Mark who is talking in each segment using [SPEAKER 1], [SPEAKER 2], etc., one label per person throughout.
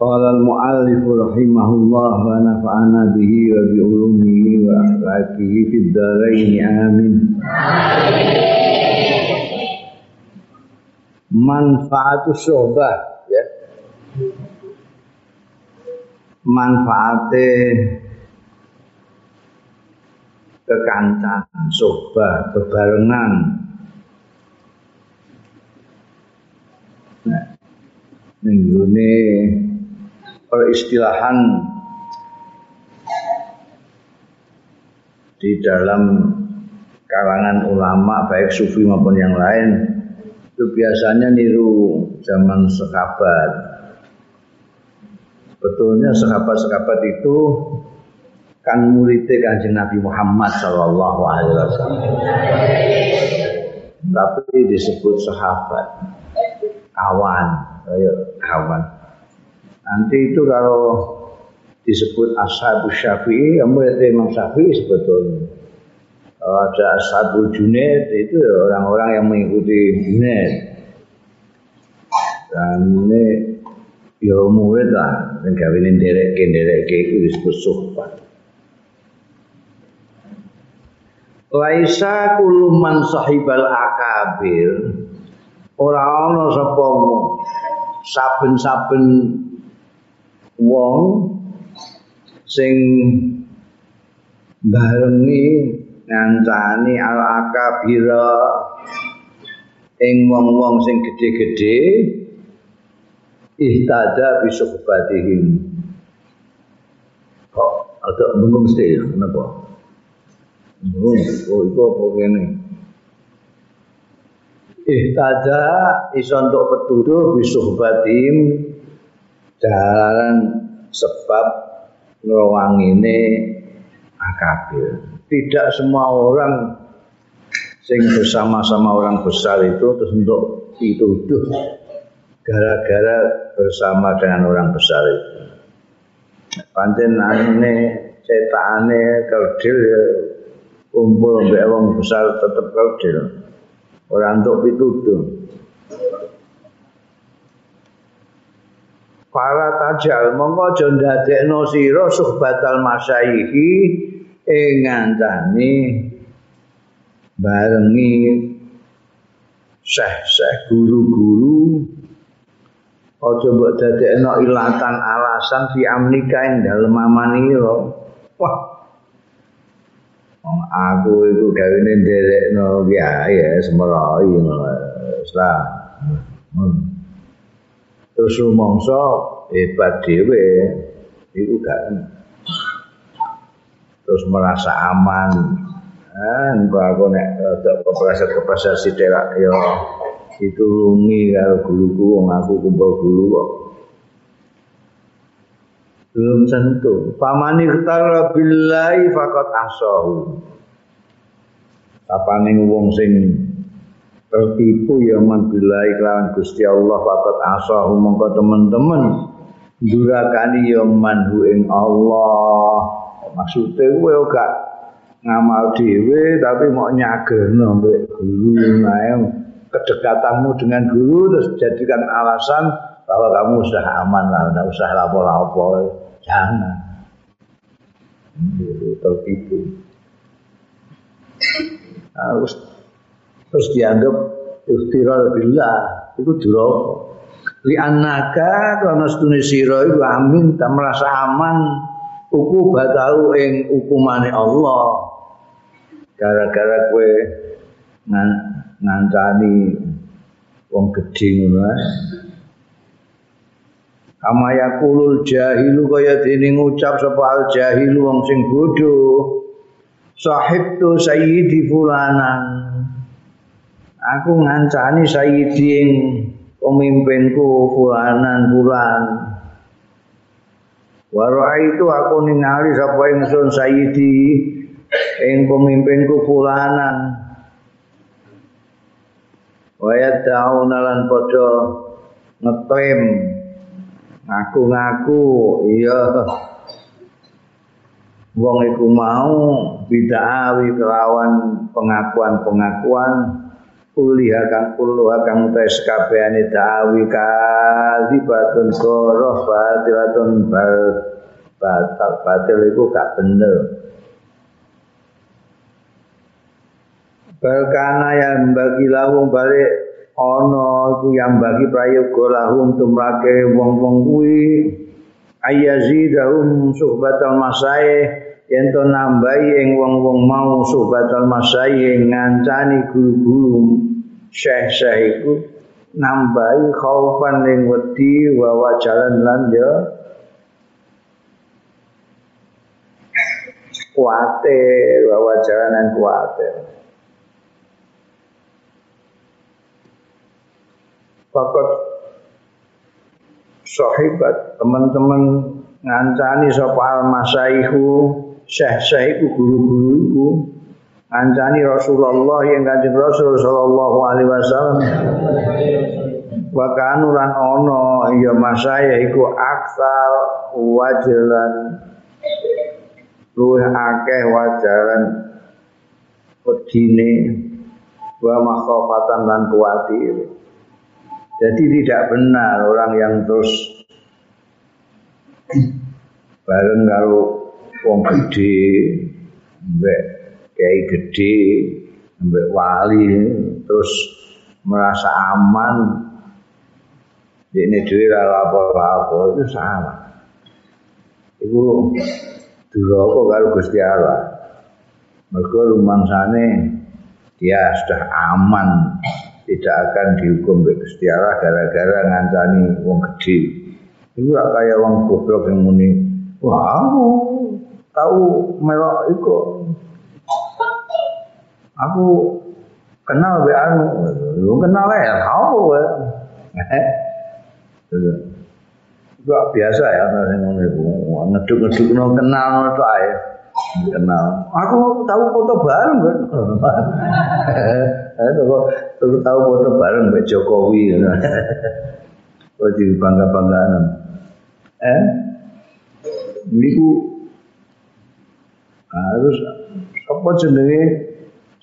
[SPEAKER 1] Qala al-mu'allif rahimahullah wa nafa'ana bihi wa bi ulumihi wa akhlaqihi fid dharain amin. Manfaatu sohbah ya. Manfaate kekancan, sohbah, bebarengan. Nah, nenggone peristilahan di dalam kalangan ulama baik sufi maupun yang lain itu biasanya niru zaman sekabat. Betulnya sekabat-sekabat itu kan muridnya kanjeng Nabi Muhammad Shallallahu Alaihi. Tapi disebut sahabat, kawan, ayo kawan. Nanti itu kalau disebut ashabus syafi'i, muridnya Imam Syafi'i sebetulnya. Kalau ada ashabul junaid itu orang-orang yang mengikuti junaid. Dan ini ya murid lah, yang kawinin derek-derek itu disebut suhbat. Laisa kuluman sahibal akabir ora ana sapa saben-saben wong sing barengi ngancani al akabira ing wong-wong sing gedhe-gedhe ihtada bi suhbatihim. Kok ada bingung mesti ya? Kenapa? Oh, oh itu apa kene? Ihtada iso untuk petuduh bisuhbatim jalan sebab ngrowangine akabir. Tidak semua orang sing bersama-sama orang besar itu terus untuk dituduh gara-gara bersama dengan orang besar itu. Pancen ane cetane kerdil ya kumpul mbek wong besar tetep kerdil. Ora untuk pituduh. Para tajal mongko aja ndadekno sira suhbatal masyaihi ing ngandani barengi syekh-syekh guru-guru aja mbok dadekno ilatan alasan fi amnika ing dalem amanira. Wah, aku itu gawene nderekno kiai ya semrai wis lah. Terus rumangsa hebat dhewe iku gak terus merasa aman. Ah, aku nek rada kepreset-kepreset sithik ya ditulungi karo guruku wong aku kumpul guru kok. belum tentu. Famani ktara billahi faqat asahu. Apane wong sing tertipu ya man billahi kelawan Gusti Allah faqat asahu mongko teman-teman durakani ya man ing Allah. Maksudnya kowe gak ngamal dhewe tapi mau nyagerno mbek guru nae kedekatanmu dengan guru terus jadikan alasan bahwa kamu sudah aman lah, tidak usah lapor-lapor, jangan. Tertipu. Harus terus dianggap istiral billah itu duroko. Li anaka karena setune sira iku amin tak merasa aman uku batau ing hukumane Allah. Gara-gara kowe ngan, ngancani wong gedhe ngono Kama yakulul jahilu kaya dene ngucap sapa al jahilu wong sing bodho. Sahib tu sayyidi fulanan. Aku ngancani sayyidi ing pemimpinku fulanan fulan. Warai itu aku ningali sapa ingsun sayyidi ing pemimpinku fulanan. Wayat dauna lan padha ngeklaim ngaku-ngaku iya wong iku mau bid'awi kelawan pengakuan-pengakuan kuliah kang kuliah kang tes kabehane da'awi kadzibatun goroh batilatun bal batal batil iku gak bener. Balkana yang bagi lahum balik ono iku yang bagi prayoga lahum tumrake wong-wong kuwi. Ayazidahum suhbatal masai yen to nambahi ing wong-wong mau suhbatal masai ngancani guru-guru syekh-syekh iku nambahi khaufan ing wedi jalan lan ya kuatir wa jalanan kuatir Fakat sahibat teman-teman ngancani sapa al-masaihu syekh-syekh iku guru-guru iku ngancani Rasulullah yang Kanjeng Rasul sallallahu alaihi wasallam. Wa kanu lan ana ya masaya iku aksar wajalan. Luwih akeh wajaran wedine wa makhofatan lan kuwatir. Jadi tidak benar orang yang terus bareng kalau wong gede, mbek kiai gede, mbek wali terus merasa aman di ini dhewe ora apa-apa itu salah. Iku duraka karo Gusti Allah. Mergo rumangsane dia sudah aman tidak akan dihukum oleh Gusti Allah gara-gara ngancani wong gede. Iku gak kaya wong goblok yang muni, wah tahu melok iku. Aku kenal be anu, lu kenal ya, kau ya. Itu biasa ya, nasi ngono iku. Ngeduk-ngeduk no kenal no to ae. Kenal. Aku tahu foto bareng kan. Aku tahu foto bareng Mbak Jokowi. Oh di bangga-banggaan. Eh? Niku harus apa jenenge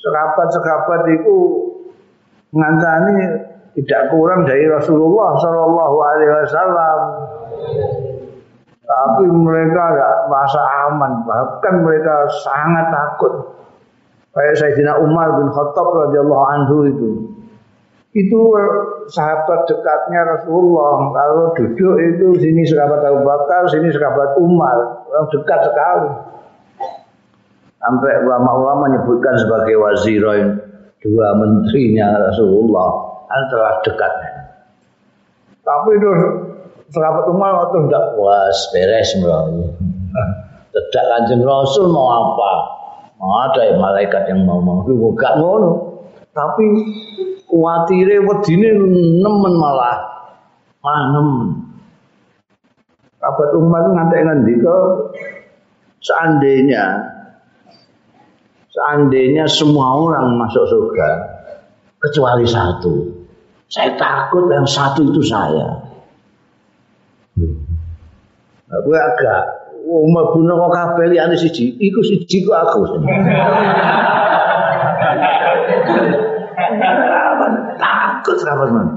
[SPEAKER 1] sekapat-sekapat itu ngancani tidak kurang dari Rasulullah Shallallahu Alaihi Wasallam. Tapi mereka tidak merasa aman, bahkan mereka sangat takut. Kayak Sayyidina Umar bin Khattab radhiyallahu anhu itu. Itu sahabat dekatnya Rasulullah. Kalau duduk itu sini sahabat Abu Bakar, sini sahabat Umar. Orang dekat sekali. Sampai ulama-ulama menyebutkan sebagai wazirin dua menterinya Rasulullah antara dekatnya. Tapi itu sahabat Umar itu tidak puas beres melalui. Tidak kanjeng Rasul mau apa? Mau ada malaikat yang mau mau gak ngono. Tapi kuatire wedine nemen malah nemen. Sahabat Umar ngantek ngendika seandainya seandainya semua orang masuk surga kecuali satu saya takut yang satu itu saya. Aku agak Umar bin kok kabeh liyane siji, iku siji ku aku. takut sahabat man.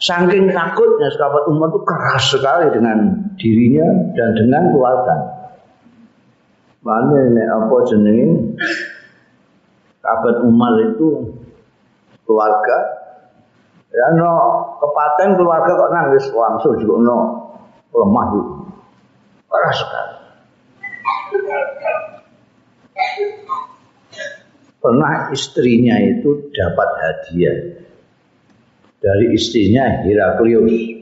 [SPEAKER 1] Saking takutnya sahabat Umar itu keras sekali dengan dirinya dan dengan keluarga. Mana ini apa jenenge? Sahabat Umar itu keluarga Ya no kepaten keluarga kok nangis langsung juga no lemah itu. Parah sekali. Pernah istrinya itu dapat hadiah dari istrinya Heraklius.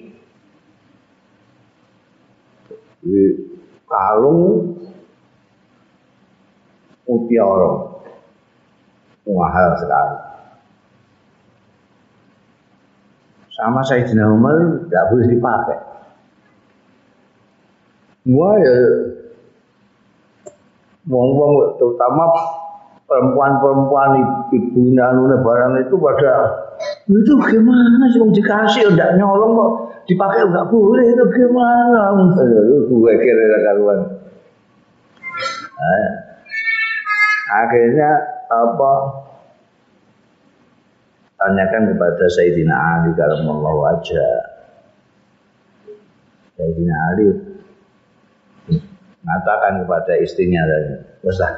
[SPEAKER 1] Kalung mutiara mahal sekali. sama Sayyidina Umar tidak boleh dipakai. Wah ya. Wong-wong terutama perempuan-perempuan ibunya nuna barang itu pada itu gimana sih? Dikasih udah nyolong kok. Dipakai nggak boleh itu gimana? Gue kira karuan. Nah, akhirnya apa? Tanyakan kepada Sayyidina Ali mau wajah Sayyidina Ali mengatakan kepada istrinya dan besar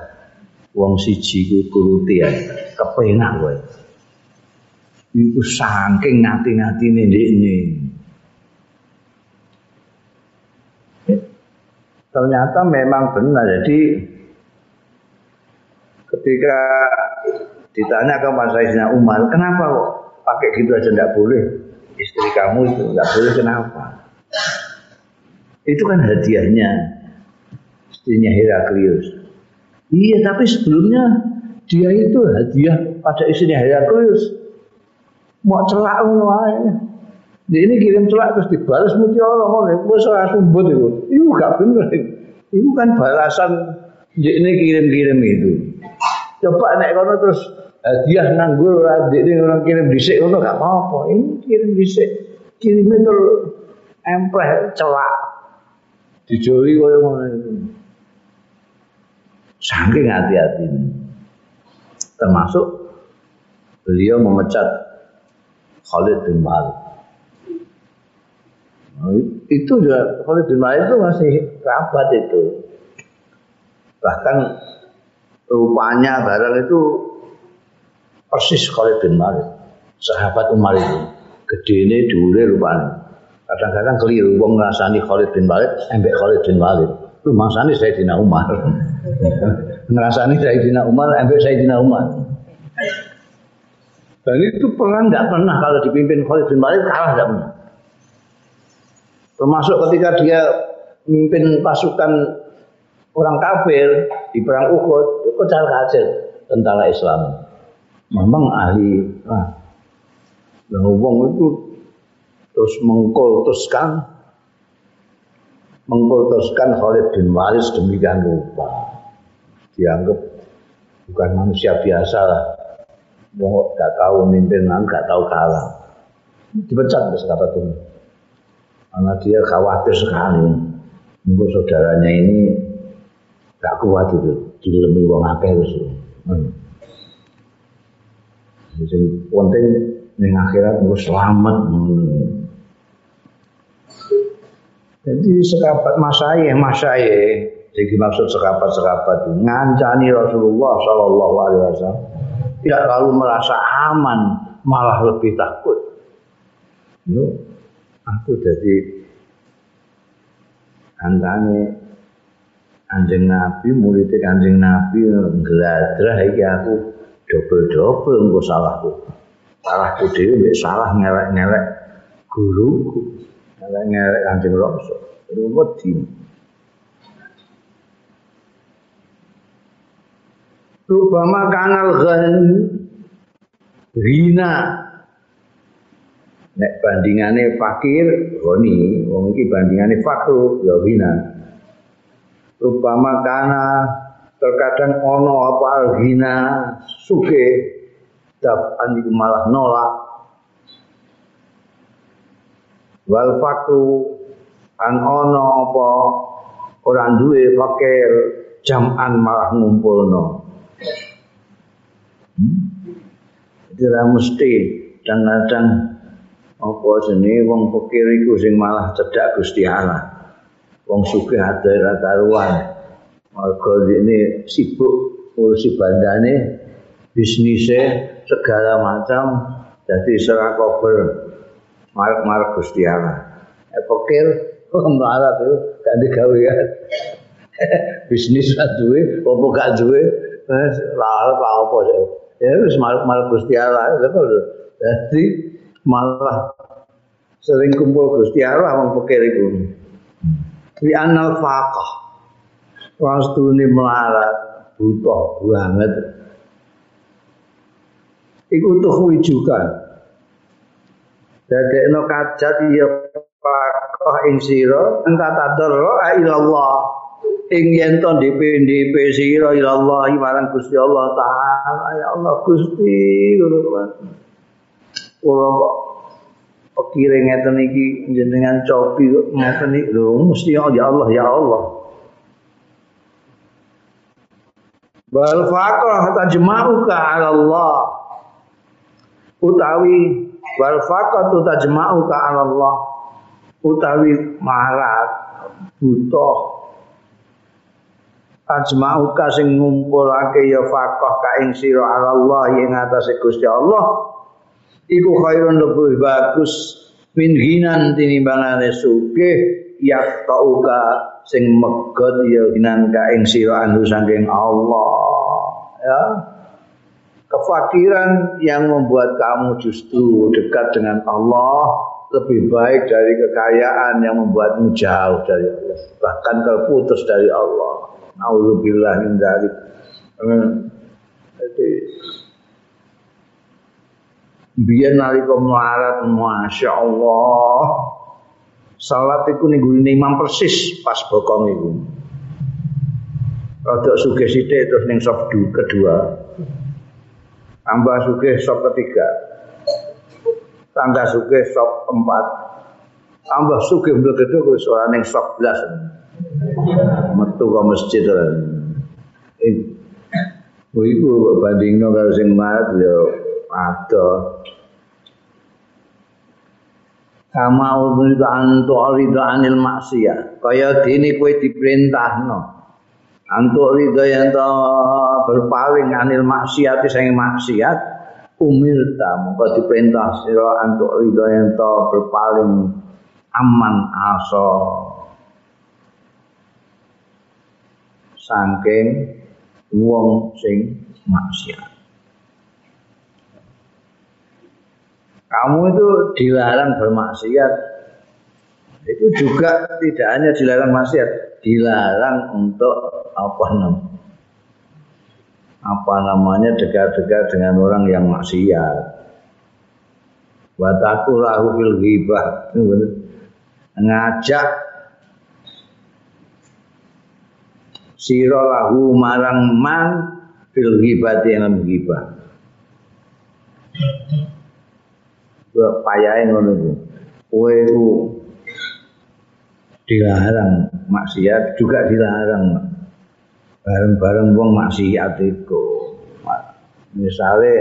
[SPEAKER 1] wong siji ku turuti ya kepenak kowe. Iku saking ngati-ngatine ndekne ternyata memang benar. Jadi ketika ditanya ke Mas Sayyidina Umar kenapa kok pakai gitu aja tidak boleh istri kamu itu nggak boleh kenapa itu kan hadiahnya istrinya Heraklius Iya, tapi sebelumnya dia itu hadiah pada istrinya Heraklius. Mau celak ngono Dia ini kirim celak terus dibalas orang orang. Wes ora sumbut itu. Itu gak bener. Itu kan balasan dia ini kirim-kirim itu. Coba naik kono terus hadiah nganggur adik ini orang kirim disik ngono gak apa-apa. Ini kirim disik. Kirim itu empleh celak. Dijoli koyo ngono itu. Saking hati-hati. Termasuk beliau memecat Khalid bin Walid. Nah, itu juga Khalid bin itu masih kerabat itu. Bahkan rupanya barang itu persis Khalid bin Walid. Sahabat Umar itu. Gede ini dulu rupanya. Kadang-kadang keliru, wong ngerasani Khalid bin Walid, embek Khalid bin Walid. Itu mangsani Sayyidina Umar. Ngerasani Sayyidina Umar, ambil Sayyidina Umar. Dan itu perang nggak pernah kalau dipimpin Khalid bin Walid kalah nggak pernah. Termasuk ketika dia memimpin pasukan orang kafir di perang Uhud, kejar kacir tentara Islam. Memang ahli, nah, dan itu terus mengkultuskan mengkultuskan Khalid bin Walid demikian rupa dianggap bukan manusia biasa lah. Mau gak tahu mimpin, gak tahu kalah. Dipecat kata itu. Karena dia khawatir sekali. Mungkin saudaranya ini gak kuat itu. Dilemi wong akeh terus. Hmm. Jadi penting ning akhirat gue selamat. Jadi sekabat masayeh masayeh jadi maksud sekapat-sekapat ngancani Rasulullah Shallallahu Alaihi Wasallam tidak lalu merasa aman, malah lebih takut. Yo, aku jadi antane anjing Nabi, murid anjing Nabi geladrah iki aku double-double engko salahku. Salahku dhewe mbek salah ngelek-ngelek guruku. Ngelek-ngelek anjing Rasul. Wedi. Rubama kanal ghan Rina Nek bandingane fakir Goni Wong iki bandingane fakru Ya rina Rubama kana Terkadang ono apa Rina Suke Dap andi malah nolak. Wal fakru An ono apa Orang duwe fakir Jam'an malah ngumpulno. Jadi ora mesti kadang-kadang apa jenenge wong pikir iku sing malah cedak Gusti Allah. Wong sugih ada ora karuan. Ini sibuk ngurusi bandane, bisnisnya segala macam jadi serah kober marek-marek Gusti Allah. Eh pikir melarat itu gak digawean. Bisnis gak duwe, apa gak duwe, eh, lah apa ya wis malah Gusti Allah jadi malah sering kumpul Gusti Allah wong pikir di anal faqah. Wastune melarat butuh banget. Iku tuh wujukan dadekno kajat ya faqah ing sira enta tadarra ilallah. Ing yen to ndip-ndip sira ilallah marang Gusti Allah taala. Ya Allah Gusti ngono kula pikire ngeten iki jenengan copi ngeten iki. Lho mesti ya Allah ya Allah. Wal faqah tajma'uka 'ala Allah utawi wal faqah tajma'uka 'ala Allah utawi marat butuh. Tajma'uka sing ngumpulake ya faqah ka ing sira 'ala Allah ing atase Gusti Allah iku khairun lebih bagus min hinan tinimbangane sugih tauka sing megot ya ginan ka ing sira anu saking Allah. Ya. Kefakiran yang membuat kamu justru dekat dengan Allah lebih baik dari kekayaan yang membuatmu jauh dari Allah bahkan terputus dari Allah. Alhamdulillah min dzalik. Jadi biyen nalika melarat Masya Allah salat iku ning imam persis pas bokong iku. Rada sugih sithik terus ning sop kedua. Tambah sugih sop ketiga. Tambah sugih sop empat. Tambah sugih mlebu wis ora ning sop belas. Metu ke masjid iku. Bandingno karo sing mat ya ada kama umrita antu arida anil maksiat kaya dini kowe diperintahno. Antu arida yang to berpaling anil maksiat sing maksiat umirta mongko diperintah sira antu arida yang to berpaling aman aso. Saking wong sing maksiat kamu itu dilarang bermaksiat. Itu juga tidak hanya dilarang maksiat dilarang untuk apa namanya apa namanya dekat-dekat dengan orang yang maksiat. Wataku lahu fil ghibah. Ngajak sira lahu marang man fil ghibati yang ghibah payahe ngono iku. Kowe iku dilarang maksiat juga dilarang bareng-bareng wong maksiat iku. Misale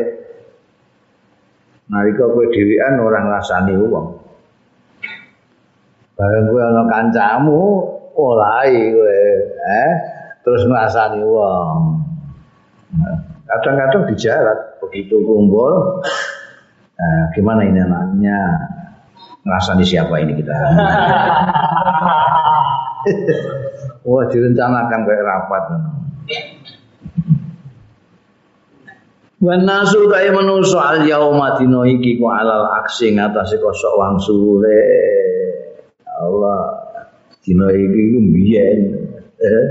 [SPEAKER 1] nalika kowe dhewean ora ngrasani wong. Bareng kowe ana kancamu olahi kowe, eh terus ngrasani wong. Kadang-kadang di jalan begitu kumpul Nah, gimana ini anaknya? Ngerasa di siapa ini kita? Wah, direncanakan kayak rapat. Wan nasu kaya manusa al yauma dina iki ku alal aksi ngatasi kosok wang sure. Allah dina iki ku biyen. Eh.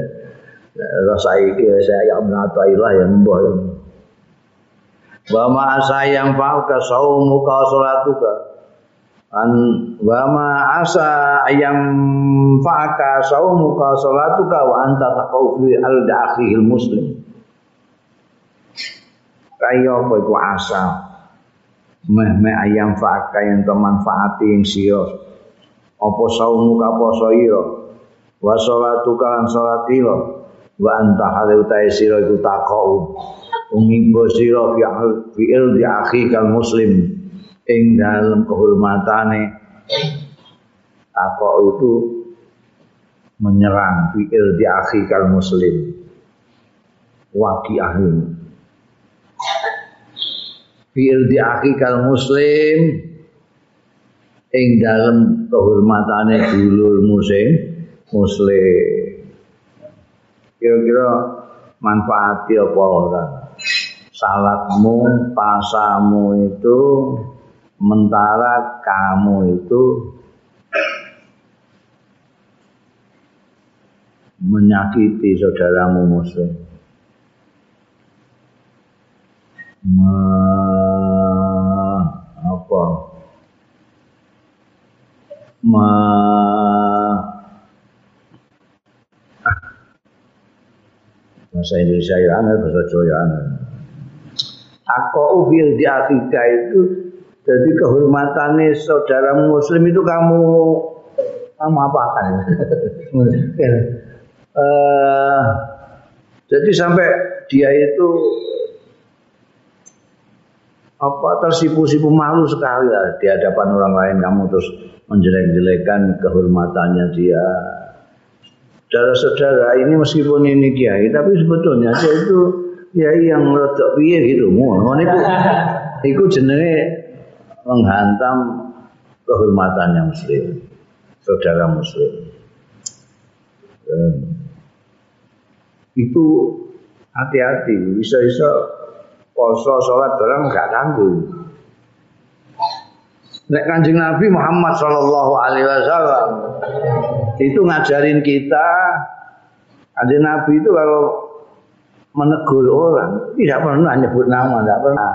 [SPEAKER 1] Rasa iki saya menata ilah yang mbah. Wa ma asa yang fa'uka saumuka salatuka. An wa ma asa yang fa'aka saumuka salatuka wa anta taqau fi al dakhil muslim. Kaya apa iku asa? Meh meh ayam fa'aka yang manfaati ing sira. Apa saumuka poso ira wa salatuka lan salatira wa anta halu ta sira iku taqau umibo sira fi'il di akhi kal muslim. Ing dalem kehormatane apa itu? Menyerang fi'il di akhi kal muslim. Waki ahli fi'il di akhi kal muslim. Ing dalem kehormatane dulur muslim muslim. Kira-kira manfaati apa orang salatmu, pasamu itu mentara kamu itu menyakiti saudaramu muslim. Me, apa? Me, bahasa Indonesia ya bahasa Jawa ya Aku ufil di Afrika itu. Jadi kehormatannya saudara muslim itu kamu kamu apa kan? uh, jadi sampai dia itu apa tersipu-sipu malu sekali lah di hadapan orang lain. Kamu terus menjelek-jelekan kehormatannya dia. Saudara-saudara ini meskipun ini kiai tapi sebetulnya dia itu kiai yang rodok piye gitu ngono. Niku iku. Jenenge menghantam kehormatannya muslim saudara muslim. Itu hati-hati bisa-bisa poso sholat barang nggak tanggung. Nek kanjeng Nabi Muhammad Shallallahu Alaihi Wasallam itu ngajarin kita, kanjeng Nabi itu kalau menegur orang tidak pernah nyebut nama, tidak pernah.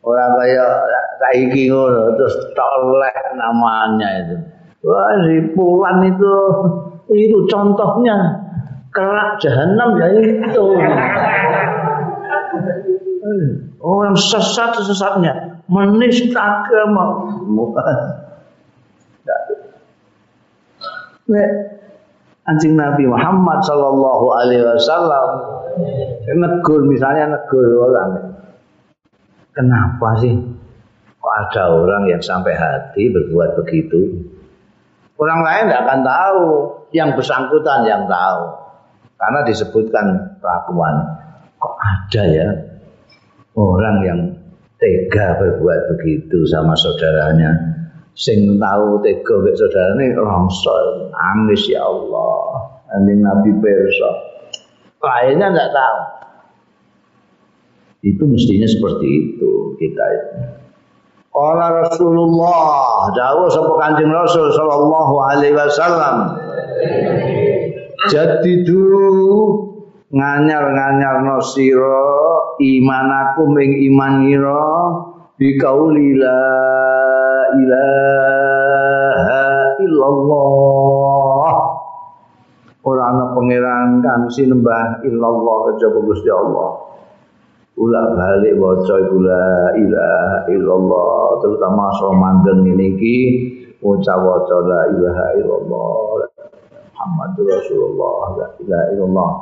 [SPEAKER 1] Orang kayak kaiki ngono terus toleh namanya itu. Wah si Pulan itu itu contohnya kerak jahanam ya itu. Orang sesat-sesatnya menista agama. Anjing Nabi Muhammad Sallallahu Alaihi Wasallam negur misalnya negur orang, kenapa sih? Kok ada orang yang sampai hati berbuat begitu? Orang lain tidak akan tahu, yang bersangkutan yang tahu, karena disebutkan kelakuan. Kok ada ya orang yang tega berbuat begitu sama saudaranya sing tahu tega mek saudarane rongso nangis ya Allah. Anjing Nabi perso lainnya enggak tahu itu mestinya seperti itu kita itu. Qala Rasulullah dawuh sapa Kanjeng Rasul sallallahu alaihi wasallam. Jadidu nganyar-nganyar no sira imanakum ing iman ira biqauli la ilaha illallah. Ora ana pangeran kang sinembah illallah kejaba Gusti Allah. Ulak balik waca iku la ilaha illallah terutama Ramadan ini iki waca-waca la ilaha illallah Muhammadur Rasulullah la ilaha illallah.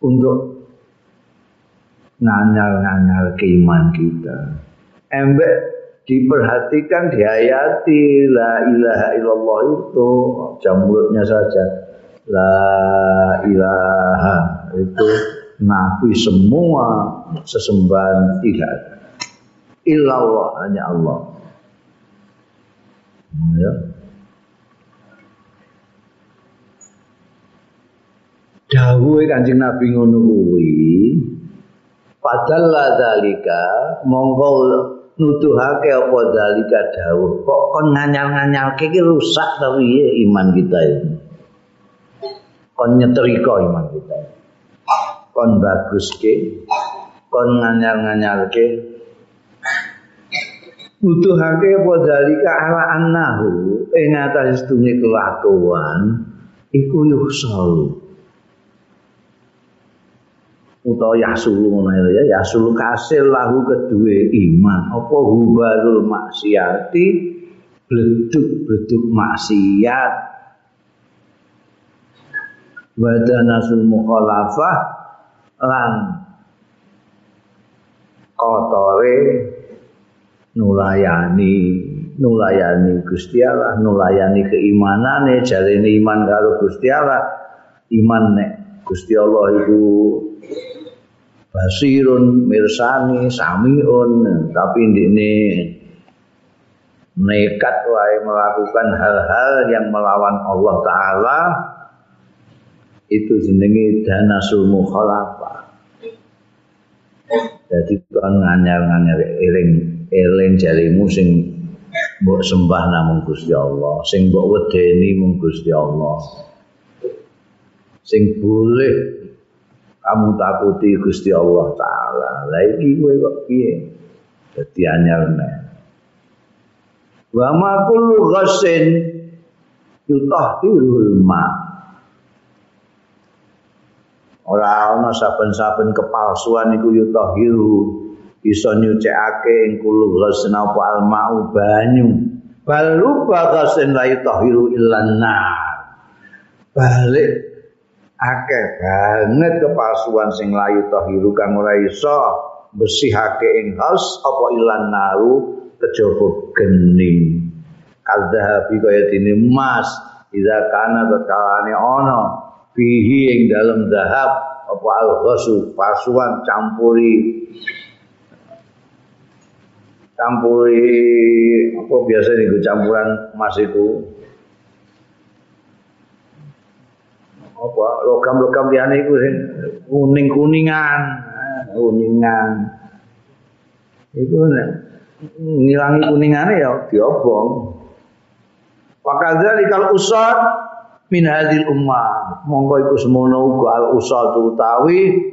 [SPEAKER 1] Untuk nganyal-nganyal keiman kita. Embek diperhatikan dihayati la ilaha illallah itu jam saja. La ilaha itu nafi semua sesembahan tidak illallah hanya Allah. Ya. Dawuhe Kanjeng Nabi ngono kuwi padahal dalika monggo nuduhake apa dalika dawuh. Kok kon nganyal-nganyal iki rusak ta piye iman kita ini kon nyetrika iman kita kon bagus ke kon nganyal-nganyalke. Nuduhake apa dalika ala annahu ing atas sedune kelakuan iku yuhsalu utawa yasulu ngono ya. Yasulu kasil lahu kedue iman. Apa hubarul maksiati? Bleduk-bleduk maksiat. Wadanasul mukhalafah lan kotore nulayani nulayani Gusti Allah nulayani keimanane jarene iman karo Gusti Allah. Iman nek Gusti Allah itu basirun mirsani samiun. Tapi ini nekat wae melakukan hal-hal yang melawan Allah taala. Itu jenenge danasul mukhalafah. Jadi kan nganyar-nganyar eling eling jarimu sing mbok sembah namung Gusti Allah sing mbok wedeni mung Gusti Allah. Sing boleh kamu takuti Gusti Allah taala. Lah iki kowe kok piye? Dadi anyar nek. Wa ma kullu ghassin yutahhirul ma. ora ana saben-saben kepalsuan iku yutahiru iso nyucikake ing kulub ghasin apa almau banyu bal ruba ghasin la yutahiru illan balik akeh banget kepalsuan sing layu tahiru kang ora iso bersihake ing haus apa ilan naru kejaba geni kadhabi kaya dene emas ida kana tetkalane ana fihi ing dalem zahab apa al-ghasu pasuan campuri campuri apa biasa niku campuran emas itu apa logam-logam liyane iku sing kuning-kuningan. Kuningan. Itu ngilangi kuningane ya diobong. Wakadzali kalau usad min hadil ummah. Monggo iku semono uga al usad utawi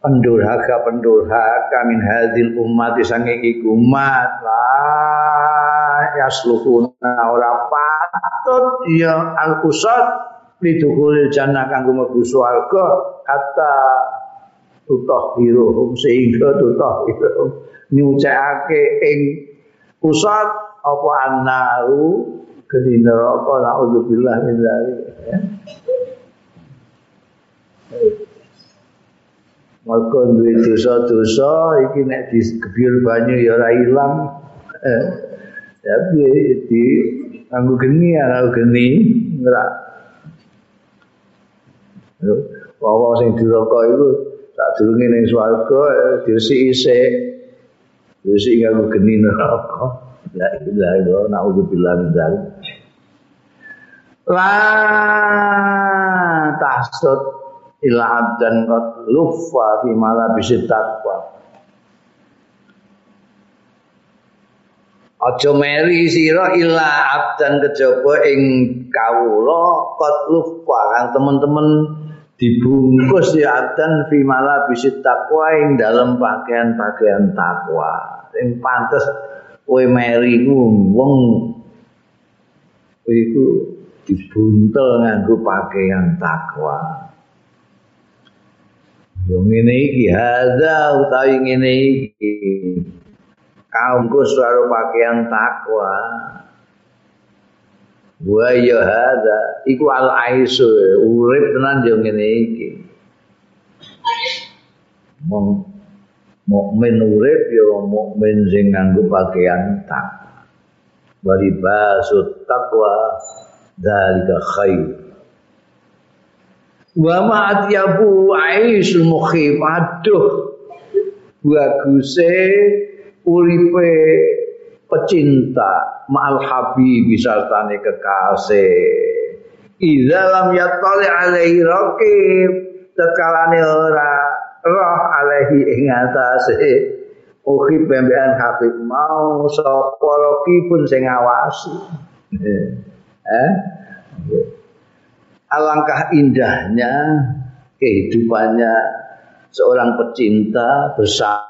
[SPEAKER 1] pendurhaka pendurhaka min hadil ummah sange iku umat. Lah yasluhuna ora patut ya al usad lidukhulil jannah kanggo mlebu swarga kata tutah hiruhum sehingga tutah hiruhum nyucake ing usad apa annaru geni neraka naudzubillah min dzalik ya. Maka duwe dosa-dosa iki nek digebyur banyu ya ora ilang. Eh, tapi di kanggo geni ora geni ora. Wawa sing diraka iku sak durunge ning swarga diresiki isik. Diresiki kanggo geni neraka. La ilaha illallah naudzubillah min dzalik. La tahsud ila abdan qad luffa fi mala taqwa. Aja meri sira ila abdan kejaba ing kawula qad luffa kang teman-teman dibungkus ya abdan fi mala taqwa ing dalam pakaian-pakaian takwa. Sing pantes kowe meri ku wong iku dibuntel nganggo pakaian takwa. Yo ngene iki hadza utawi ngene iki. Kaumku selalu pakaian takwa. Wa ya hadza iku al aisu urip tenan yo ngene iki. Mong mukmin urip ya mukmin sing nganggo pakaian tak bari basut takwa dalika khair wa ma atyabu aisul mukhif aduh baguse uripe pecinta ma'al habib sartane kekasih. Idza lam yattali alaihi raqib tekalane ora roh alaihi ing atase. Uhi pembean Habib mau sapa pun sing ngawasi. Eh? Alangkah indahnya kehidupannya seorang pecinta bersama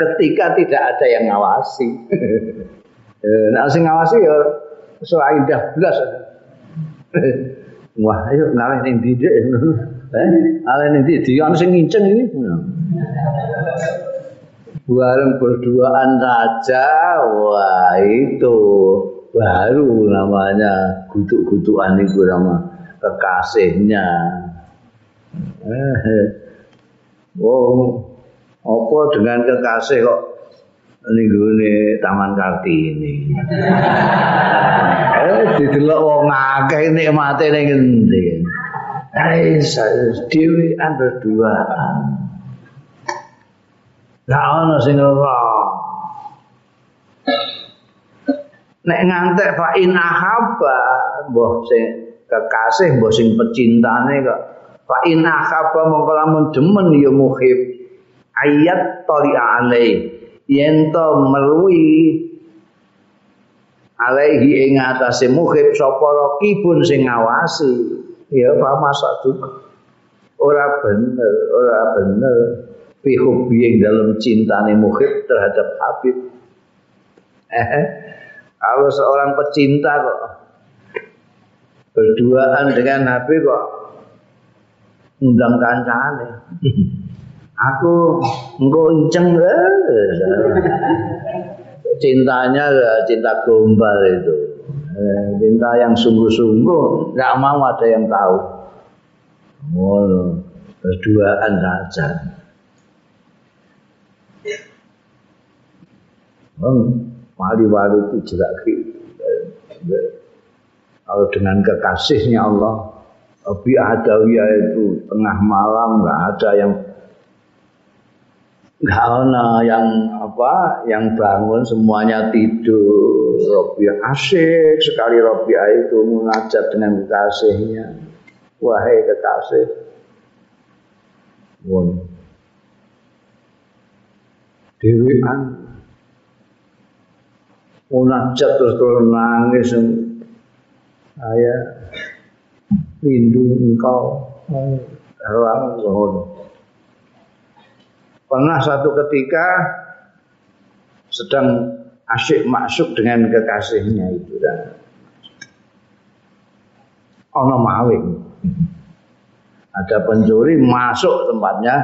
[SPEAKER 1] ketika tidak ada yang ngawasi nah sing ngawasi ya soal indah belas wah ayo ngalih ning didik Eh, ala nanti dia sing nginceng ini. Bareng berduaan saja, wah itu baru namanya gutuk-gutukan itu sama kekasihnya. Oh, apa dengan kekasih kok ini Taman Kartini. eh, didelok wong akeh nikmate ning endi. Aisyah dhewean berduaan. Lah ana sing ora. Nek ngantek fa in ahabba, mbah sing kekasih, mbah sing pecintane kok. Fa in ahabba mongko lamun demen ya muhib. Ayat tali alai. Yen to meruwi alaihi ing atase muhib sapa rakibun sing ngawasi. ya Pak masak juga ora bener ora bener pihubi yang dalam cintane muhib terhadap Habib eh kalau seorang pecinta kok berduaan dengan Nabi kok undang kancane. Aku engko enceng cintanya cinta gombal itu. Eh, cinta yang sungguh-sungguh nggak mau ada yang tahu. Oh, berduaan saja. Wali-wali itu gitu. Kalau dengan kekasihnya Allah, Abi Adawiyah itu tengah malam nggak ada yang nggak ada yang apa yang bangun semuanya tidur. Robiah asik sekali Robiah itu mengajar dengan kekasihnya. Wahai kekasih. Won. Dewean. Munajat terus terus nangis. Saya rindu engkau. Zuhud. Pernah satu ketika sedang asyik masuk dengan kekasihnya itu dan ono maling. Ada pencuri masuk tempatnya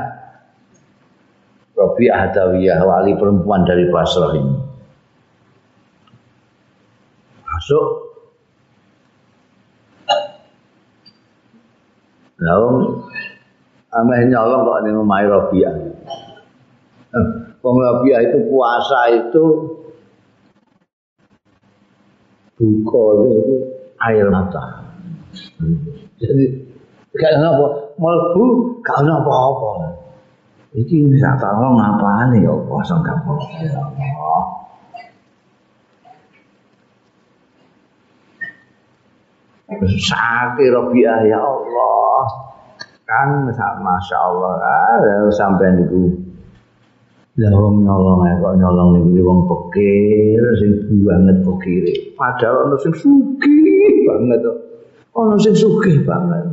[SPEAKER 1] Robi Adawiyah wali perempuan dari Basrah ini. Masuk Lalu ameh nyolong kok ning omahe Rabi'ah. Wong Rabi'ah itu puasa itu buka itu air mata. Jadi gak apa mlebu gak ono apa-apa. Iki sak tolong ngapane ya puasa gak. Sakit Rabi'ah ya Allah. Kan masya Allah ah, sampai niku. Lah wong nyolong ae kok nyolong niku wong pekir sing banget pekire. Padahal ono sing sugih banget kok. Ono sing sugih banget.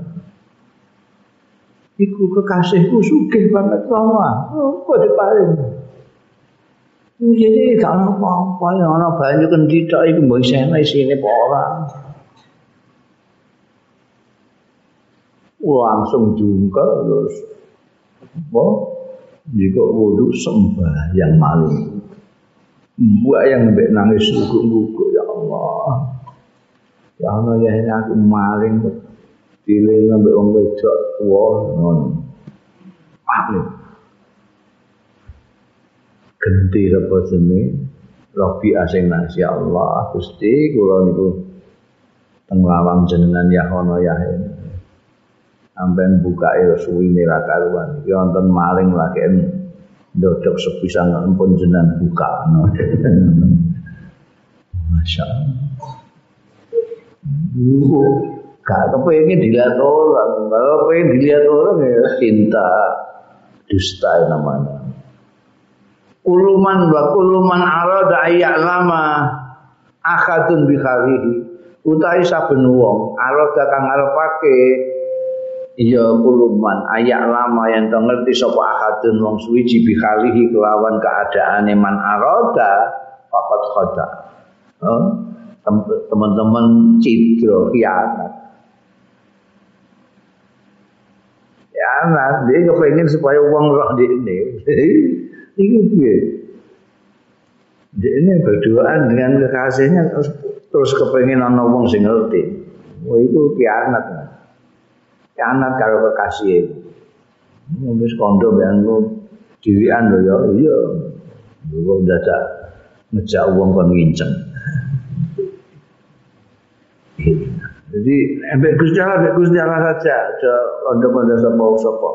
[SPEAKER 1] Iku kekasihku sugih banget lama. Oh, kok diparing. Jadi kalau apa-apa yang ana banyu kendhithik iku mbok isine isine apa ora. langsung jungkel terus apa jika wudhu sembah yang maling. Buat yang lebih nangis guguk-guguk ya Allah. Ya Allah ya ini aku maling pilih ngambil orang wedok tua non paling genti apa sini Robi asing nasi Allah. Gusti kula niku tenglawang jenengan ya ono ya ini sampean buka ya suwine ra karuan wonten maling lagi ndodok sepisan pun jenengan buka no. Masya Allah. Ibu, gak kepengen dilihat orang. Kalau pengen dilihat orang ya cinta dusta namanya. Kuluman wa kuluman arada lama akadun bikharihi. Utai saben wong arada kang arepake Iya kuluman ayak lama yang tak ngerti sapa akadun wong suwiji bikalihi kelawan keadaan man aroda papat khoda. Oh, teman-teman cidro kianat. Kianat dia kepengen supaya uang roh di ini. Ini piye? Dia ini berduaan dengan kekasihnya terus, kepengen ana wong sing ngerti. Wah itu kianat. Anak karo kekasih. Wis kondo ben dirian lho ya. Iya. Kok dadak ngejak wong kon nginceng jadi ambek Gusti Allah ambek Gusti Allah saja. Aja kondo-kondo sapa-sapa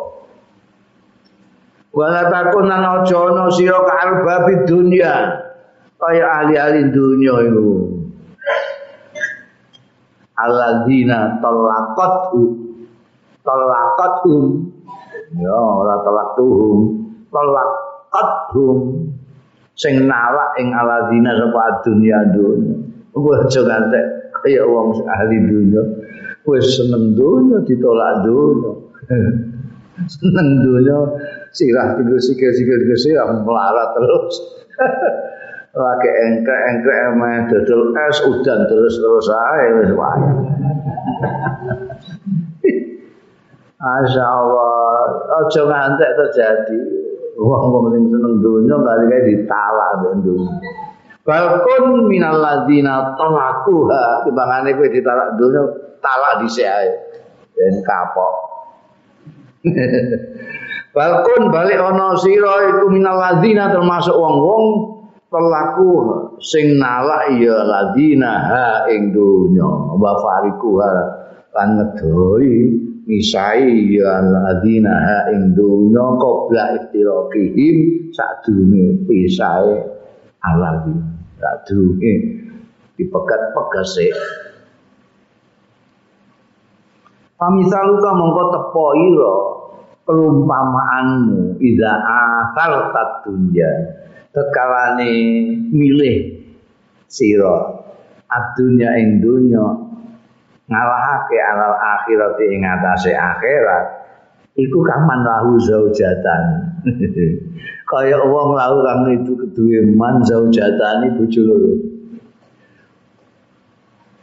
[SPEAKER 1] Wala takun nang aja ana sira kalbabi dunya. Kaya ahli-ahli dunya iku. Alladzina talaqat tolakat hum. Ya ora tolak tuhum tolakat hum. Sing nalak ing aladina sapa dunya dunya. Gua aja ngantek kaya wong ahli dunya. Wis seneng dunya ditolak dunya. Seneng dunya sirah tiga sikil sikil sirah melarat terus. Lagi engkrek-engkrek emang dodol es udan terus-terus ae wis wae. Masya Allah, aja ngantek terjadi. Wong-wong sing seneng dunya kali kae ditalak mbek dunya. Balkon minal ladina talakuha timbangane kowe ditalak dunya talak dhisik ae. Ben kapok. Balkon balik ana sira iku minal ladina termasuk wong-wong pelaku sing nalak ya ladina ha ing donya wa farikuha lan ngedoi misai ya ladina ha ing donya qabla iftiraqihim sadurunge pisahe aladi sadurunge dipegat-pegase Pamisaluka mongko tepo ira perumpamaanmu ida asal tat dunya. Tekalane milih sira. Adunya ing dunya ngalahake alal akhirat ing atase akhirat iku kaman lahu zaujatan kaya wong lahu kang itu keduwe man zaujatan bojo loro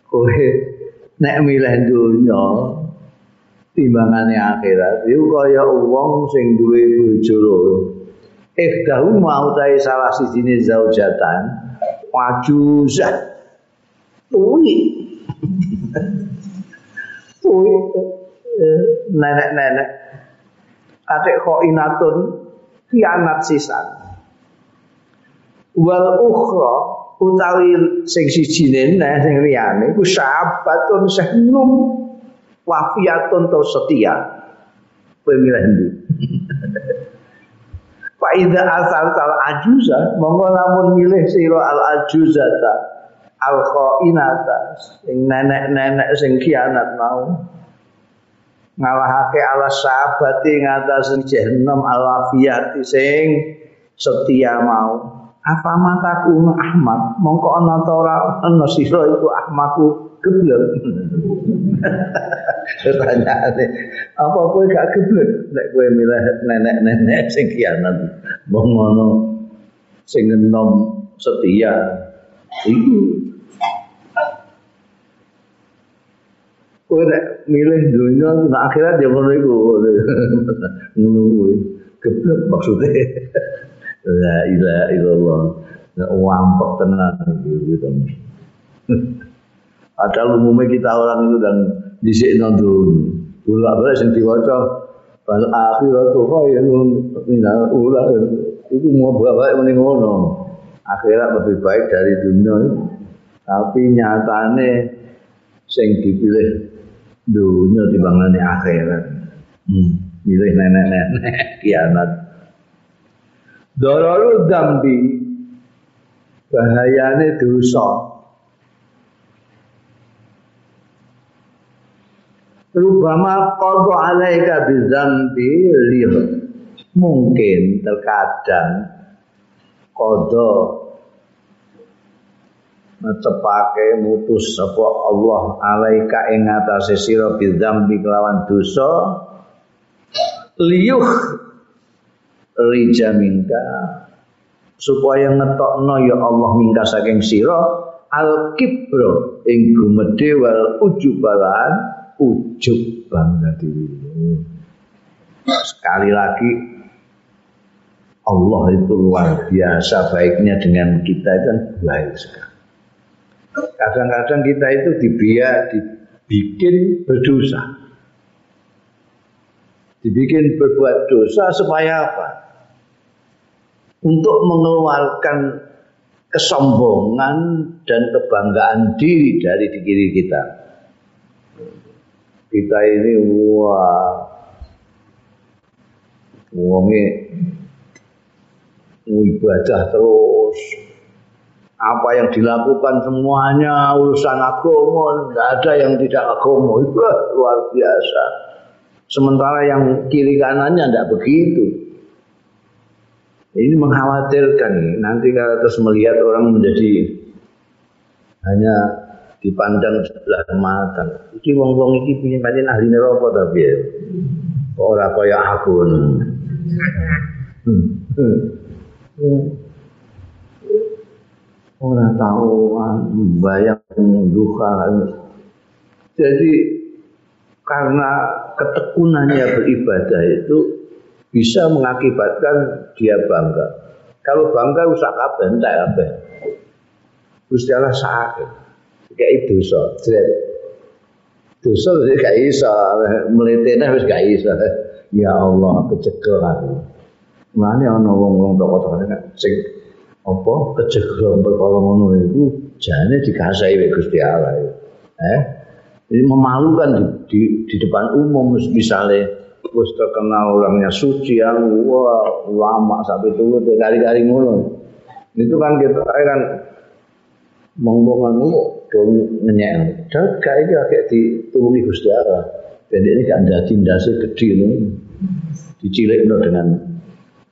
[SPEAKER 1] kowe nek milih dunya timbangane akhirat iku kaya wong sing duwe bojo loro Ikhdahu mau tai salah sijine zaujatan wajuzah. Tuwi. Tuwi eh, nenek-nenek. Adik kok inatun kianat sisan. Wal ukhra utawi sing sijine neh sing liyane iku sahabatun sehnum wafiatun tur setia. Kowe milih ndi? Faida asal tal ajuza monggo lamun milih sira al ajuzata al khainata sing nenek-nenek sing kianat mau. Ngalahake ala sahabati ngatas jahannam al wafiyati sing setia mau. Apa mataku Ahmad? Mongko ana ta ora? Ana sira iku Ahmadku geblek. Pertanyaane apa kowe gak geblek? Nek kowe milih nenek-nenek sing kianat wong ngono sing enom setia iku kowe milih dunia nek akhirat ya ngono iku ngono kuwi geblek maksude la ilaha illallah nek wampek tenan gitu Padahal umumnya kita orang itu dan disik nonton. Ula balik sing diwaca bal akhiratu khairun minal ula. Itu mau bawa mending ngono. Akhirat lebih baik dari dunia. Tapi nyatane sing dipilih dunia timbangane akhirat. Hmm. Milih nenek-nenek kiamat. Dolaru dambi bahayane dosa. Rubama qadu alaika bizambi lih. Mungkin terkadang qada netepake mutus sapa Allah alaika ing atase sira bizambi kelawan dosa. Liyuh rijamingka supaya ngetokno ya Allah mingka saking sira al kibro ing gumedhe wal ujubalan ujub bangga diri. Sekali lagi Allah itu luar biasa baiknya dengan kita itu kan baik sekali. Kadang-kadang kita itu dibiak, dibikin berdosa. Dibikin berbuat dosa supaya apa? Untuk mengeluarkan kesombongan dan kebanggaan diri dari diri kita kita ini wah wonge ibadah terus. Apa yang dilakukan semuanya urusan agama tidak ada yang tidak agama itu luar biasa. Sementara yang kiri kanannya tidak begitu. Ini mengkhawatirkan nanti kalau terus melihat orang menjadi hanya dipandang sebelah mata. Iki wong-wong iki punya pancen ahli neraka tapi ya. Kaya aku. Orang tahu bayang duka jadi karena ketekunannya beribadah itu bisa mengakibatkan dia bangga. Kalau bangga usah kabeh entek kabeh. Gusti Allah sakit. Kayak dosa jret. Dosa wis gak iso mletene wis gak iso. Ya Allah kecekel aku Mulane ana wong-wong tokoh-tokoh sing apa kecekel perkara ngono iku jane dikasai wek Gusti Allah. Eh? Ini memalukan di, di, di depan umum misalnya wis terkenal orangnya suci yang wah lama sampai tunggu kali-kali ngono. Itu kan kita kan monggongan ngono dong ngenyek. Dan kayak kayak ditulungi Gusti Allah. Jadi ini kan jadi ndase gede loh. Dicilik dengan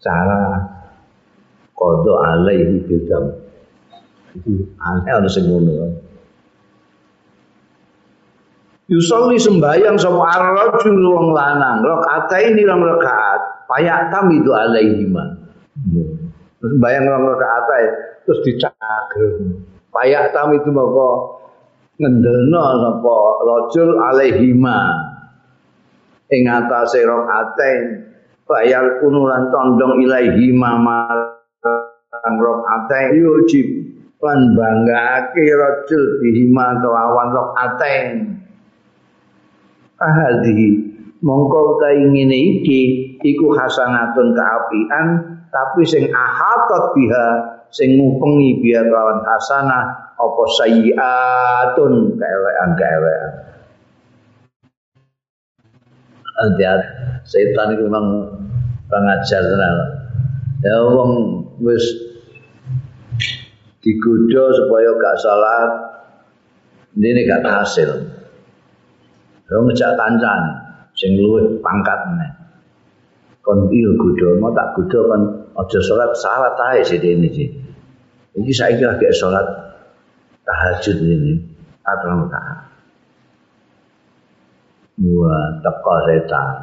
[SPEAKER 1] cara kodo alaihi bidam. Itu aneh ada sing ngono. Yusolli sembayang sama ar-rajul wong lanang, rakaat ini rong rakaat, payak tamidu alaihi ma. Sembayang rong rakaat terus dicager. Payak tamidu maka ngendelno sapa rajul alaihi ma. Ing atase rakaatain bayar kunulan condong ilaihi marang rakaatain yujib lan banggake rajul bihima kelawan rakaatain ahadhi mongko ta ngene iki iku hasanatun kaapian tapi sing ahatot biha sing ngupengi biha kelawan hasanah apa sayyiatun keelekan-keelekan hati-hati setan itu memang pengajar ya wong wis digoda supaya gak salat ini gak hasil Yo ngejak kancane sing luwih pangkat meneh. Kon iya kudu mau tak kudu kon aja salat salat ae sithik iki. Iki saiki lagi salat tahajud ini atau tak. Wah, teko setan.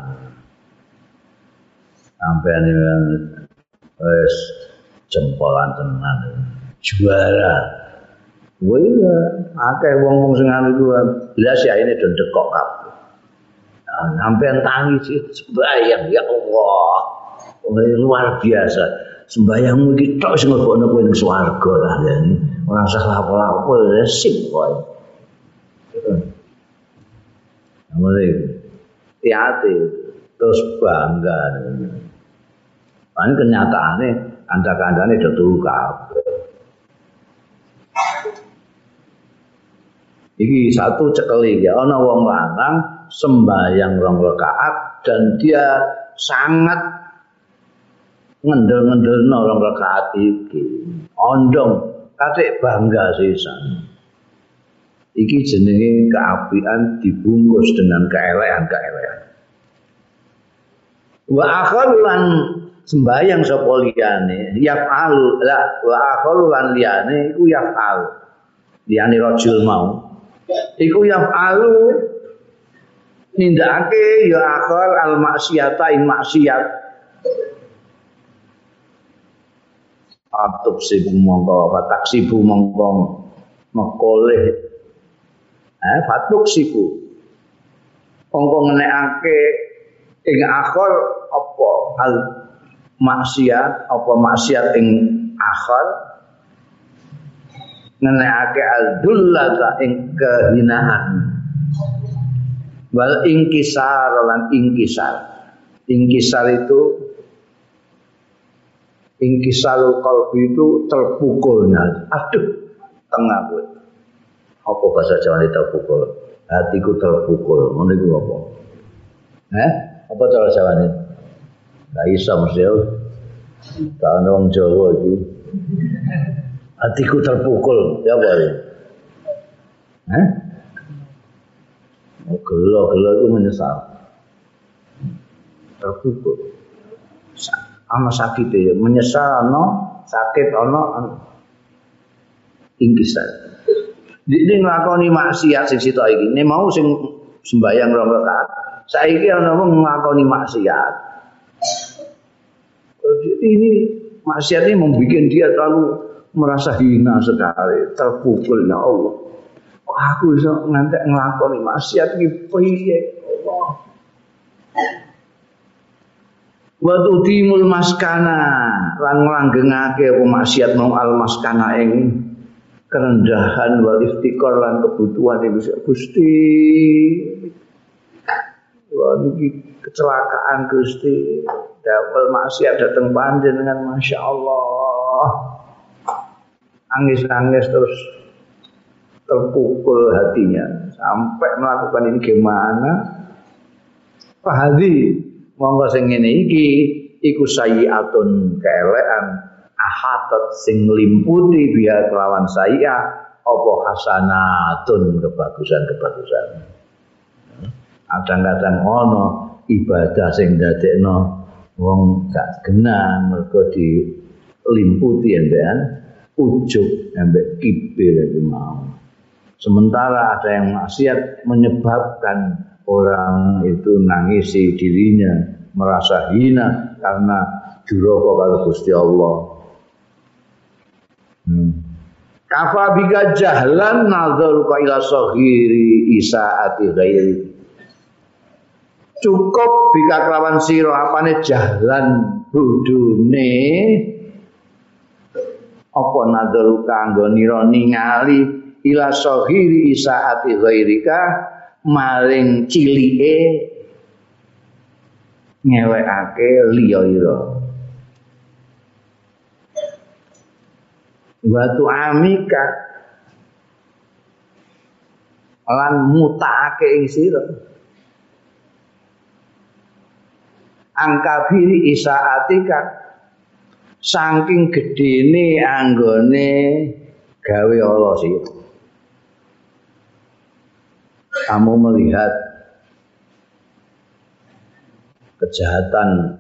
[SPEAKER 1] Sampai ini wes jempolan tenan juara Wah iya, akeh wong-wong sing anu iku blas ya ini don dekok kabeh. Sampeyan tangi sembayang ya Allah. Luar biasa. Sembayangmu iki tok sing nglebokno kowe ning swarga lah ya. Ora usah lapo-lapo sip kowe. Amane hati terus bangga. Kan kenyataane kanca-kancane do turu kabeh. Iki satu cekeli ya ana wong lanang sembahyang rong rakaat dan dia sangat ngendel-ngendelno rong rakaat iki. Ondong katik bangga sisan. Iki jenenge keapian dibungkus dengan keelekan-keelekan. Wa akharu lan sembahyang sapa liyane yaf'alu la wa akharu lan liyane iku yaf'al. Liyane rajul mau iku yang alu nindakake ya akhir al maksiata in maksiat atub sibu mongko fatak sibu mongko mekoleh eh fatuk sibu mongko ngenekake ing akhir apa al maksiat apa maksiat ing akhir ngenekake al-dullata ing kehinaan wal ingkisar lan ingkisar ingkisar itu ingkisarul qalbi itu terpukulnya aduh tengah gue apa bahasa Jawa ini terpukul? Hatiku terpukul. Ngono iku apa? Eh apa cara Jawa ini? Gak bisa mesti tak ada orang Jawa itu hatiku terpukul. Ya boleh eh oh, gelo gelo itu menyesal. Terpukul. Ana sakit ya menyesal no sakit ono ingkisan ini nglakoni maksiat sing sitok iki. Ini mau sing sembayang rong rakaat saiki ana wong nglakoni maksiat. Ini maksiat ini membuat dia terlalu merasa hina sekali, terpukul ya Allah. Kok aku bisa ngantek ngelakoni maksiat iki? Piye? Allah. Wa timul maskana lan nglanggengake apa maksiat mau al maskana ing kerendahan wal iftikar lan kebutuhan ibu Gusti. Wah niki kecelakaan Gusti. Dapel maksiat datang dengan Masya Allah Angis-angis terus terpukul hatinya sampai melakukan ini gimana Fahadi monggo sing ngene iki iku sayiatun keelekan ahatat sing limputi biar kelawan saya apa hasanatun kebagusan-kebagusan kadang-kadang ono ibadah sing dadekno wong gak genah mergo dilimputi embean ujub sampai kibir itu mau. Sementara ada yang maksiat menyebabkan orang itu nangisi dirinya, merasa hina karena duraka kalau Gusti Allah. Kafa biga jahlan nadharuka ila saghiri isaati ghairi. Cukup bika kelawan sira apane jahlan budune apa nadharu kanggo nira ningali ila sahiri isaati ghairika maring cilike ngewekake liya ira watu amika lan mutakake ing sira angkabiri isaatika saking gedene anggone gawe Allah sih. Kamu melihat kejahatan